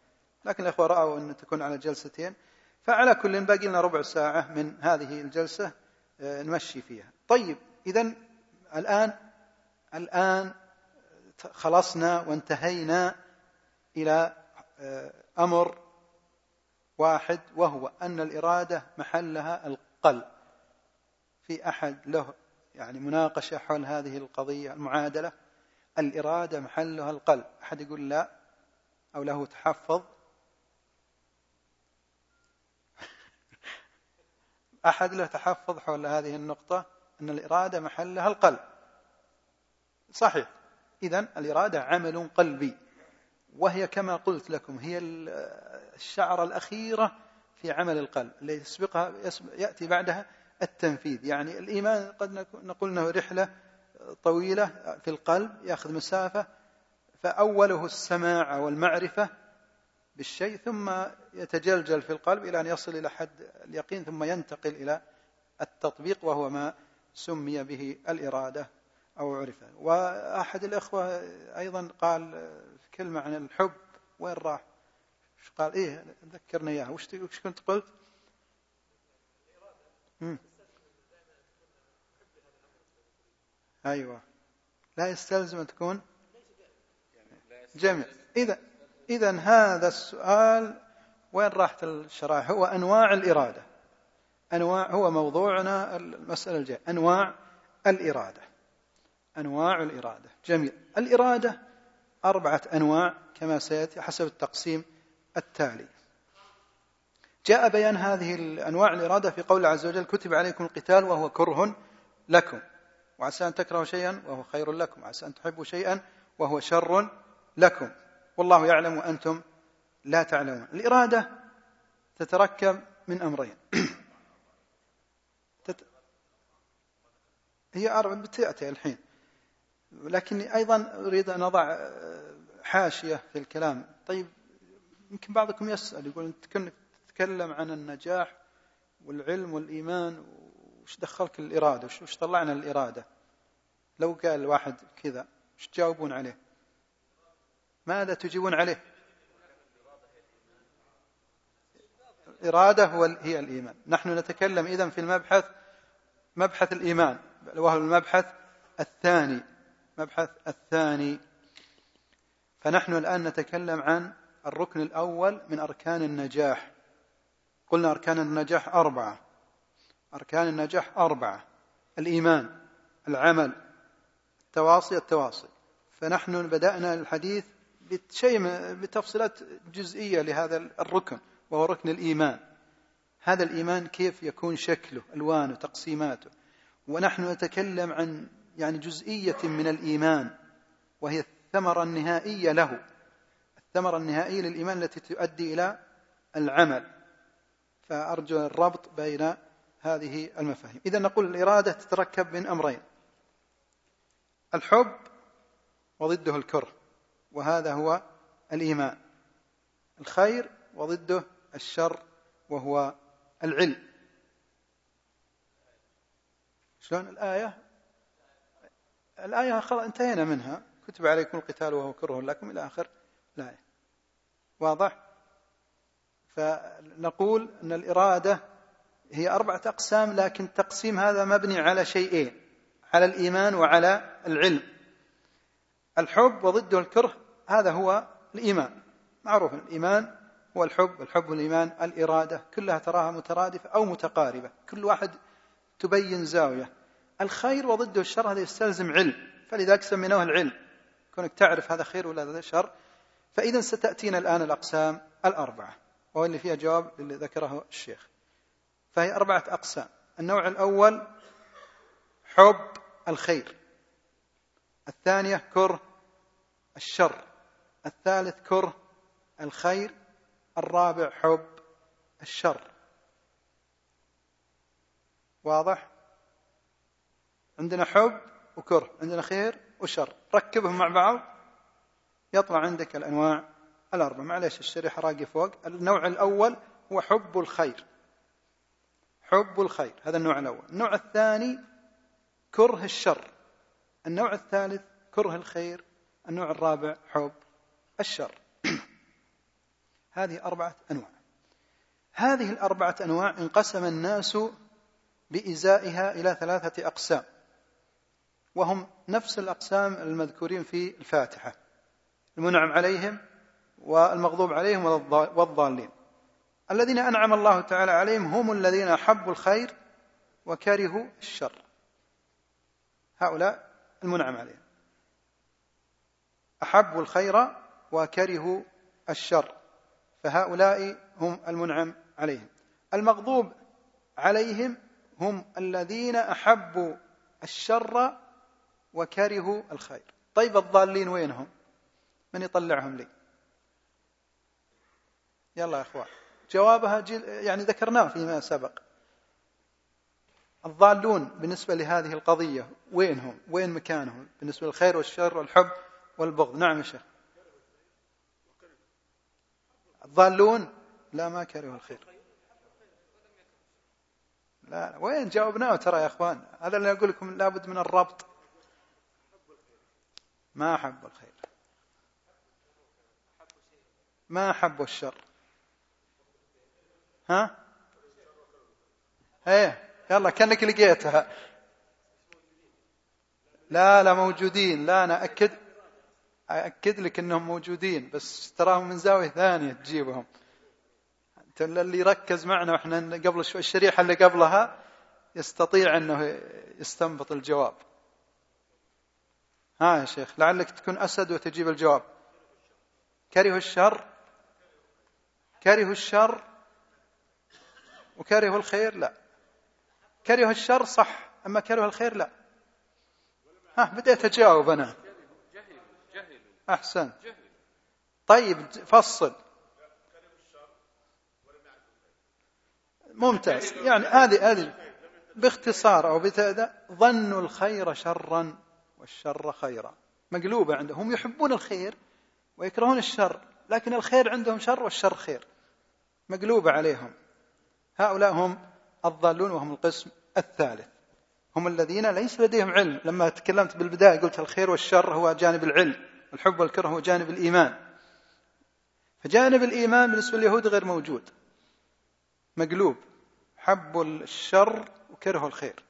لكن الأخوة رأوا أن تكون على جلستين. فعلى كل باقي لنا ربع ساعة من هذه الجلسة آه، نمشي فيها. طيب إذا الآن الآن خلصنا وانتهينا إلى آه، أمر واحد وهو أن الإرادة محلها القلب. في أحد له يعني مناقشة حول هذه القضية المعادلة الإرادة محلها القلب. أحد يقول لا أو له تحفظ. أحد له تحفظ حول هذه النقطة أن الإرادة محلها القلب. صحيح. إذا الإرادة عمل قلبي. وهي كما قلت لكم هي الشعرة الأخيرة في عمل القلب اللي يسبقها يأتي بعدها التنفيذ. يعني الإيمان قد نقول أنه رحلة طويلة في القلب يأخذ مسافة فأوله السماع والمعرفة بالشيء ثم يتجلجل في القلب إلى أن يصل إلى حد اليقين ثم ينتقل إلى التطبيق وهو ما سمي به الإرادة. أو عرف وأحد الإخوة أيضا قال كلمة عن الحب وين راح؟ قال؟ إيه ذكرنا إياها. وش كنت قلت؟ مم. أيوة. لا يستلزم أن تكون جميع إذا إذا هذا السؤال وين راحت الشرائح هو أنواع الإرادة. أنواع هو موضوعنا المسألة الجاية. أنواع الإرادة. أنواع الإرادة. جميل. الإرادة أربعة أنواع كما سيأتي حسب التقسيم التالي. جاء بيان هذه الأنواع الإرادة في قول عز وجل كتب عليكم القتال وهو كره لكم. وعسى أن تكرهوا شيئا وهو خير لكم. وعسى أن تحبوا شيئا وهو شر لكم. والله يعلم وأنتم لا تعلمون. الإرادة تتركب من أمرين. هي أربع بتأتي الحين. لكني أيضا أريد أن أضع حاشية في الكلام. طيب يمكن بعضكم يسأل يقول أنت كنت تتكلم عن النجاح والعلم والإيمان وش دخلك الإرادة؟ وش طلعنا الإرادة؟ لو قال الواحد كذا وش تجاوبون عليه؟ ماذا تجيبون عليه؟ الإرادة هي الإيمان. نحن نتكلم إذن في المبحث مبحث الإيمان وهو المبحث الثاني. مبحث الثاني. فنحن الآن نتكلم عن الركن الأول من أركان النجاح. قلنا أركان النجاح أربعة. أركان النجاح أربعة. الإيمان العمل التواصي التواصي. فنحن بدأنا الحديث بشيء بتفصيلات جزئية لهذا الركن وهو ركن الإيمان. هذا الإيمان كيف يكون شكله ألوانه تقسيماته؟ ونحن نتكلم عن يعني جزئية من الإيمان وهي الثمرة النهائية له. الثمرة النهائية للإيمان التي تؤدي إلى العمل. فأرجو الربط بين هذه المفاهيم. إذا نقول الإرادة تتركب من أمرين. الحب وضده الكره وهذا هو الإيمان. الخير وضده الشر وهو العلم. شلون الآية؟ الآية خلاص انتهينا منها. كتب عليكم القتال وهو كره لكم إلى آخر الآية. واضح؟ فنقول أن الإرادة هي أربعة أقسام لكن التقسيم هذا مبني على شيئين على الإيمان وعلى العلم. الحب وضده الكره هذا هو الإيمان. معروف الإيمان هو الحب الحب والإيمان الإرادة كلها تراها مترادفة أو متقاربة. كل واحد تبين زاوية. الخير وضده الشر هذا يستلزم علم. فلذلك سميناه العلم. كونك تعرف هذا خير ولا هذا شر. فإذا ستأتينا الآن الأقسام الأربعة. وهو اللي فيها جواب اللي ذكره الشيخ. فهي أربعة أقسام. النوع الأول حب الخير. الثانية كره الشر. الثالث كره الخير. الرابع حب الشر. واضح؟ عندنا حب وكره عندنا خير وشر. ركبهم مع بعض يطلع عندك الأنواع الأربعة معليش الشريحة راقي فوق. النوع الأول هو حب الخير. حب الخير هذا النوع الأول. النوع الثاني كره الشر. النوع الثالث كره الخير. النوع الرابع حب الشر. هذه أربعة أنواع. هذه الأربعة أنواع انقسم الناس بإزائها إلى ثلاثة أقسام. وهم نفس الأقسام المذكورين في الفاتحة. المنعم عليهم والمغضوب عليهم والضالين. الذين أنعم الله تعالى عليهم هم الذين أحبوا الخير وكرهوا الشر. هؤلاء المنعم عليهم. أحبوا الخير وكرهوا الشر. فهؤلاء هم المنعم عليهم. المغضوب عليهم هم الذين أحبوا الشر وكرهوا الخير. طيب الضالين وينهم؟ من يطلعهم لي؟ يلا يا أخوان. جوابها يعني ذكرناه فيما سبق. الضالون بالنسبة لهذه القضية وين هم وين مكانهم؟ بالنسبة للخير والشر والحب والبغض. نعم شيخ. الضالون؟ لا ما كرهوا الخير. لا. وين جاوبناه ترى يا أخوان؟ هذا اللي أقول لكم لابد من الربط. ما أحب الخير. ما أحب الشر. ها؟ إيه يلا كأنك لقيتها. لا لا موجودين. لا أنا أكد أكد لك إنهم موجودين بس تراهم من زاوية ثانية تجيبهم. اللي يركز معنا وإحنا قبل شوي الشريحة اللي قبلها يستطيع إنه يستنبط الجواب. ها يا شيخ لعلك تكون أسد وتجيب الجواب. كره الشر كره الشر وكره الخير لا. كره الشر صح أما كره الخير لا. ها بديت أجاوب أنا. أحسن. طيب فصل. ممتاز. يعني هذه هذه باختصار أو ظنوا الخير شرا. والشر خيرا. مقلوبة عندهم. هم يحبون الخير ويكرهون الشر لكن الخير عندهم شر والشر خير. مقلوبة عليهم. هؤلاء هم الضالون وهم القسم الثالث. هم الذين ليس لديهم علم. لما تكلمت بالبداية قلت الخير والشر هو جانب العلم الحب والكره هو جانب الإيمان. فجانب الإيمان بالنسبة لليهود غير موجود. مقلوب. حب الشر وكره الخير.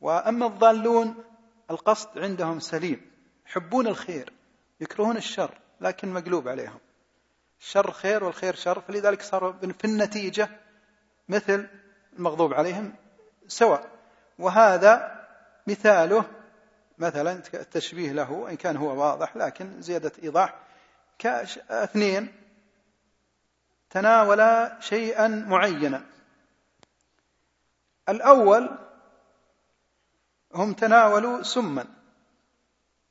وأما الضالون القصد عندهم سليم يحبون الخير يكرهون الشر لكن مقلوب عليهم. الشر خير والخير شر فلذلك صار في النتيجة مثل المغضوب عليهم سواء. وهذا مثاله مثلا التشبيه له إن كان هو واضح لكن زيادة إيضاح. كاثنين تناولا شيئا معينا. الأول هم تناولوا سما.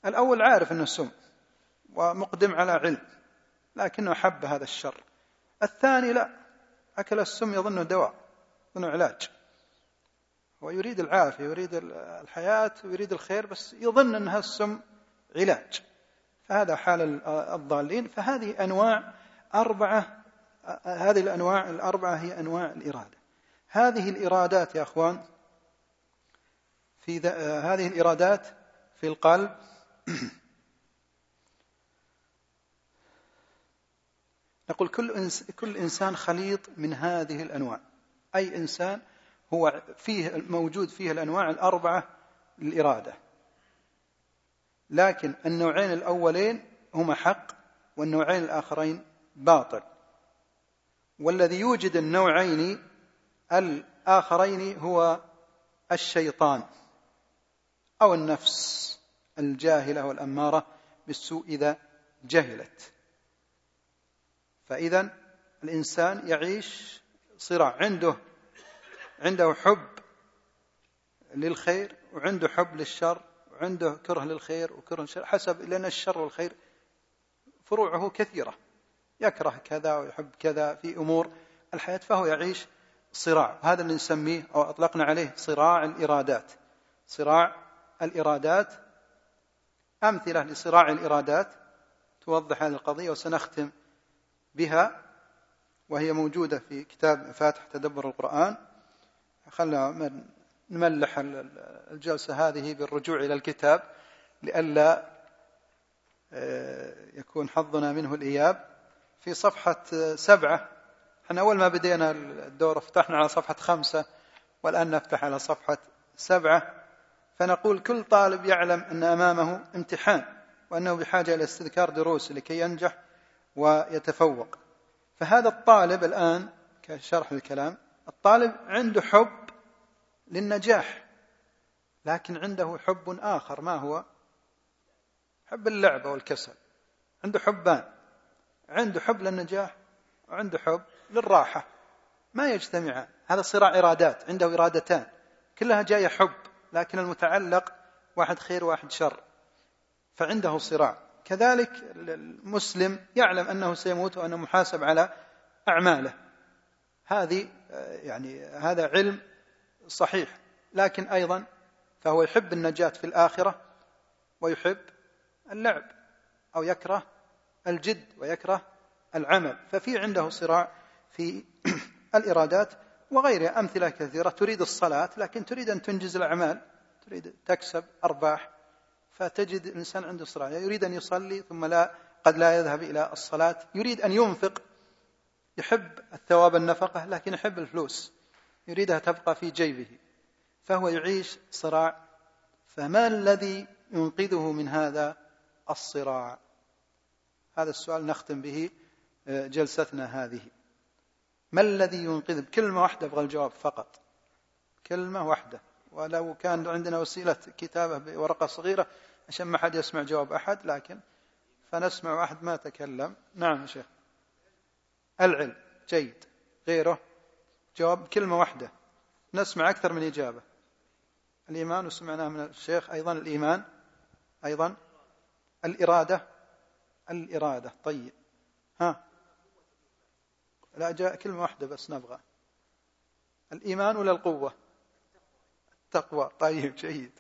الأول عارف إنه سم ومقدم على علم لكنه حب هذا الشر. الثاني لا أكل السم يظنه دواء يظنه علاج. هو يريد العافية يريد الحياة ويريد الخير بس يظن ان السم علاج. فهذا حال الضالين. فهذه أنواع أربعة هذه الأنواع الأربعة هي أنواع الإرادة. هذه الإرادات يا أخوان في هذه الإرادات في القلب. نقول كل كل إنسان خليط من هذه الأنواع. أي إنسان هو فيه موجود فيه الأنواع الأربعة للإرادة. لكن النوعين الأولين هما حق والنوعين الآخرين باطل. والذي يوجد النوعين الآخرين هو الشيطان. أو النفس الجاهلة والأمارة بالسوء إذا جهلت. فإذا الإنسان يعيش صراع عنده عنده حب للخير وعنده حب للشر وعنده كره للخير وكره للشر حسب لأن الشر والخير فروعه كثيرة. يكره كذا ويحب كذا في أمور الحياة فهو يعيش صراع. هذا اللي نسميه أو أطلقنا عليه صراع الإرادات صراع الإرادات أمثلة لصراع الإرادات توضح هذه القضية وسنختم بها وهي موجودة في كتاب فاتح تدبر القرآن. خلنا نملح الجلسة هذه بالرجوع إلى الكتاب لئلا آه، يكون حظنا منه الإياب. في صفحة سبعة إحنا أول ما بدينا الدورة فتحنا على صفحة خمسة والآن نفتح على صفحة سبعة. فنقول كل طالب يعلم أن أمامه امتحان وأنه بحاجة إلى استذكار دروس لكي ينجح ويتفوق. فهذا الطالب الآن كشرح الكلام الطالب عنده حب للنجاح لكن عنده حب آخر ما هو؟ حب اللعبة والكسل. عنده حبان. عنده حب للنجاح وعنده حب للراحة. ما يجتمعان. هذا صراع إرادات عنده إرادتان. كلها جاية حب. لكن المتعلق واحد خير واحد شر فعنده صراع. كذلك المسلم يعلم أنه سيموت وأنه محاسب على أعماله. هذه يعني هذا علم صحيح لكن أيضا فهو يحب النجاة في الآخرة ويحب اللعب أو يكره الجد ويكره العمل. ففي عنده صراع في الإرادات وغيرها أمثلة كثيرة. تريد الصلاة لكن تريد أن تنجز الأعمال. تريد تكسب أرباح. فتجد الإنسان عنده صراع يريد أن يصلي ثم لا قد لا يذهب إلى الصلاة. يريد أن ينفق. يحب الثواب النفقة لكن يحب الفلوس. يريدها تبقى في جيبه. فهو يعيش صراع. فما الذي ينقذه من هذا الصراع؟ هذا السؤال نختم به آه، جلستنا هذه. ما الذي ينقذ؟ بكلمة واحدة أبغى الجواب فقط. كلمة واحدة. ولو كان عندنا وسيلة كتابة بورقة صغيرة عشان ما حد يسمع جواب أحد لكن فنسمع واحد ما تكلم. نعم يا شيخ. العلم. جيد. غيره؟ جواب كلمة واحدة. نسمع أكثر من إجابة. الإيمان وسمعناه من الشيخ أيضا الإيمان. أيضا. الإرادة. الإرادة. طيب. ها؟ لا جاء كلمة واحدة بس نبغى. الإيمان ولا القوة؟ التقوى. طيب جيد.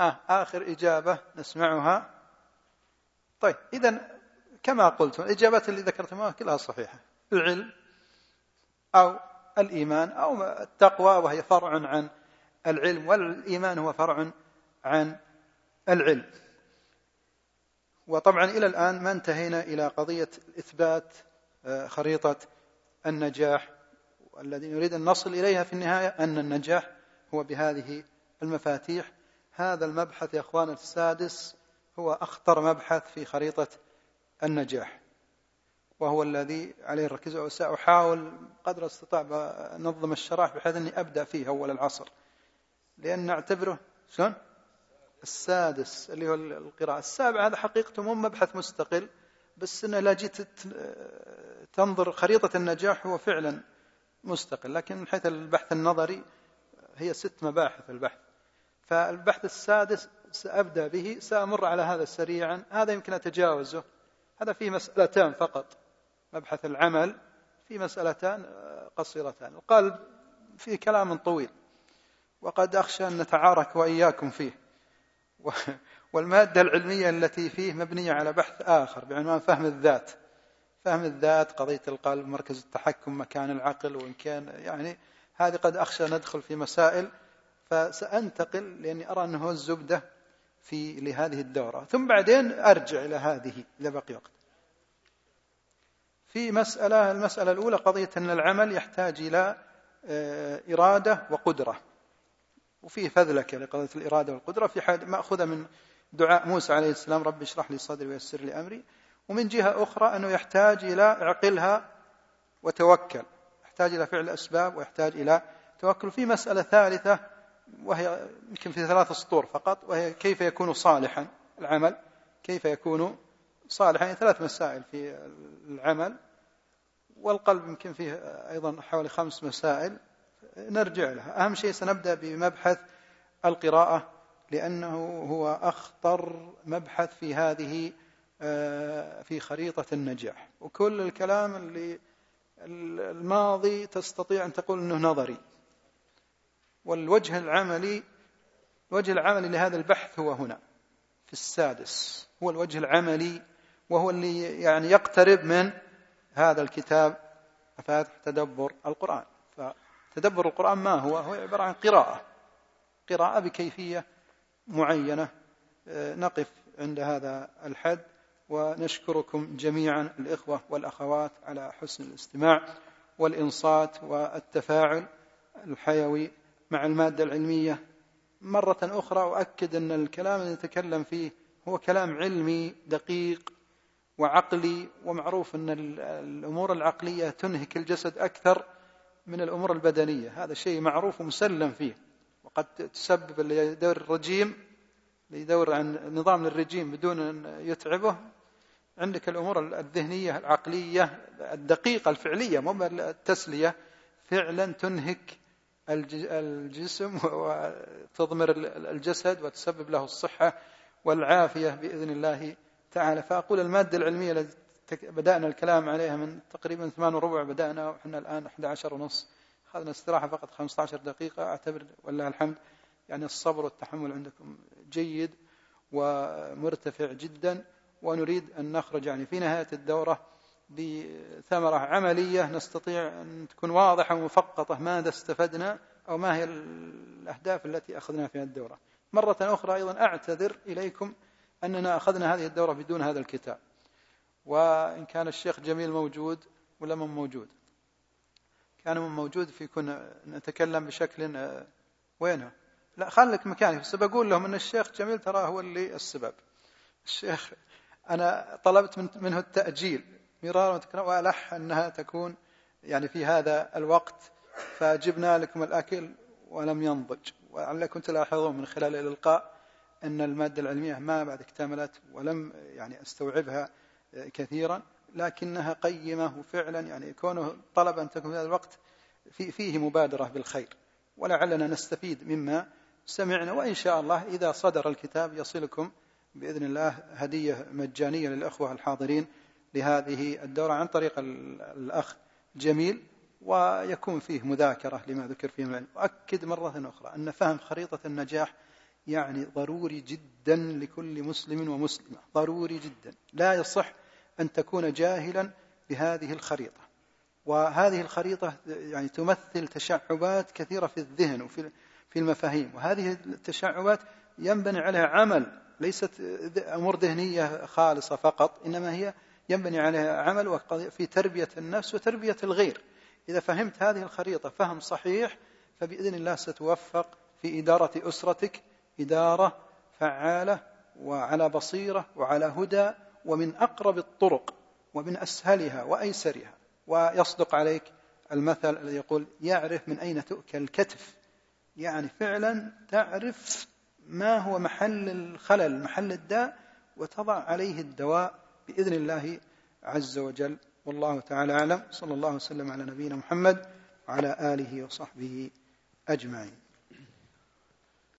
آه آخر إجابة نسمعها. طيب إذا كما قلت الإجابات اللي ذكرتموها كلها صحيحة. العلم أو الإيمان أو التقوى وهي فرع عن العلم والإيمان هو فرع عن العلم. وطبعا إلى الآن ما انتهينا إلى قضية إثبات آه، خريطة النجاح والذي نريد أن نصل إليها في النهاية أن النجاح هو بهذه المفاتيح. هذا المبحث يا أخوان السادس هو أخطر مبحث في خريطة النجاح وهو الذي عليه الركيز وسأحاول قدر أستطاع أنظم الشرح بحيث أني أبدأ فيه أول العصر. لأن نعتبره شلون؟ السادس اللي هو القراءة. السابع هذا حقيقته مو مبحث مستقل. بس أنه لا جيت تنظر خريطة النجاح هو فعلا مستقل لكن من حيث البحث النظري هي ست مباحث البحث. فالبحث السادس سأبدأ به سأمر على هذا سريعا. هذا يمكن أتجاوزه. هذا فيه مسألتان فقط. مبحث العمل في مسألتان قصيرتان. القلب فيه كلام طويل. وقد أخشى أن نتعارك وإياكم فيه. والمادة العلمية التي فيه مبنية على بحث آخر بعنوان فهم الذات. فهم الذات قضية القلب مركز التحكم مكان العقل وإن كان يعني هذه قد أخشى ندخل في مسائل فسأنتقل لأني أرى أنه الزبدة في لهذه الدورة. ثم بعدين أرجع إلى هذه إذا بقي وقت. في مسألة المسألة الأولى قضية أن العمل يحتاج إلى آه، إرادة وقدرة. وفيه فذلكة لقضية الإرادة والقدرة في حد مأخوذة من دعاء موسى عليه السلام رب اشرح لي صدري ويسر لي أمري. ومن جهة أخرى أنه يحتاج إلى عقلها وتوكل يحتاج إلى فعل أسباب ويحتاج إلى توكل في مسألة ثالثة وهي يمكن في ثلاث سطور فقط وهي كيف يكون صالحا العمل كيف يكون صالحا يعني ثلاث مسائل في العمل والقلب يمكن فيه أيضا حوالي خمس مسائل نرجع لها. أهم شيء سنبدأ بمبحث القراءة لأنه هو أخطر مبحث في هذه آه، في خريطة النجاح. وكل الكلام اللي الماضي تستطيع أن تقول أنه نظري. والوجه العملي الوجه العملي لهذا البحث هو هنا في السادس. هو الوجه العملي وهو اللي يعني يقترب من هذا الكتاب مفاتح تدبر القرآن. فتدبر القرآن ما هو؟ هو عبارة عن قراءة. قراءة بكيفية معينة. آه، نقف عند هذا الحد ونشكركم جميعا الإخوة والأخوات على حسن الاستماع والإنصات والتفاعل الحيوي مع المادة العلمية. مرة أخرى أؤكد أن الكلام الذي نتكلم فيه هو كلام علمي دقيق وعقلي ومعروف أن الأمور العقلية تنهك الجسد أكثر من الأمور البدنية. هذا شيء معروف ومسلم فيه. وقد تسبب اللي يدور الرجيم اللي يدور عن نظام للرجيم بدون أن يتعبه. عندك الأمور الذهنية العقلية الدقيقة الفعلية مو التسلية. فعلا تنهك الجسم وتضمر الجسد وتسبب له الصحة والعافية بإذن الله تعالى. فأقول المادة العلمية التي بدأنا الكلام عليها من تقريبا ثمان وربع بدأنا وإحنا الآن 11 ونص. أخذنا استراحة فقط 15 دقيقة أعتبر والله الحمد. يعني الصبر والتحمل عندكم جيد ومرتفع جدا ونريد أن نخرج يعني في نهاية الدورة بثمرة عملية نستطيع أن تكون واضحة ومفقطة ماذا استفدنا أو ما هي الأهداف التي أخذنا في الدورة. مرة أخرى أيضا أعتذر إليكم أننا أخذنا هذه الدورة بدون هذا الكتاب. وإن كان الشيخ جميل موجود ولا موجود؟ كان موجود في كنا نتكلم بشكل آه، وينه؟ لا خليك مكاني بس بقول لهم أن الشيخ جميل ترى هو اللي السبب. الشيخ أنا طلبت منه التأجيل. مرارا وتكرارا وألح أنها تكون يعني في هذا الوقت فجبنا لكم الأكل ولم ينضج. ولعلكم تلاحظون من خلال الإلقاء أن المادة العلمية ما بعد اكتملت ولم يعني أستوعبها كثيرا. لكنها قيمة وفعلا يعني كونه طلب أن تكون في هذا الوقت في فيه مبادرة بالخير. ولعلنا نستفيد مما سمعنا. وإن شاء الله إذا صدر الكتاب يصلكم بإذن الله هدية مجانية للأخوة الحاضرين لهذه الدورة عن طريق الأخ جميل ويكون فيه مذاكرة لما ذكر فيه العلم. وأكد مرة أخرى أن فهم خريطة النجاح يعني ضروري جدا لكل مسلم ومسلمة. ضروري جدا. لا يصح أن تكون جاهلا بهذه الخريطة. وهذه الخريطة يعني تمثل تشعبات كثيرة في الذهن وفي في المفاهيم. وهذه التشعبات ينبني عليها عمل ليست أمور ذهنية خالصة فقط إنما هي ينبني عليها عمل في تربية النفس وتربية الغير. إذا فهمت هذه الخريطة فهم صحيح فبإذن الله ستوفق في إدارة أسرتك إدارة فعالة وعلى بصيرة وعلى هدى ومن أقرب الطرق ومن أسهلها وأيسرها. ويصدق عليك المثل الذي يقول يعرف من أين تؤكل الكتف. يعني فعلا تعرف ما هو محل الخلل محل الداء وتضع عليه الدواء بإذن الله عز وجل. والله تعالى أعلم. صلى الله وسلم على نبينا محمد وعلى آله وصحبه أجمعين.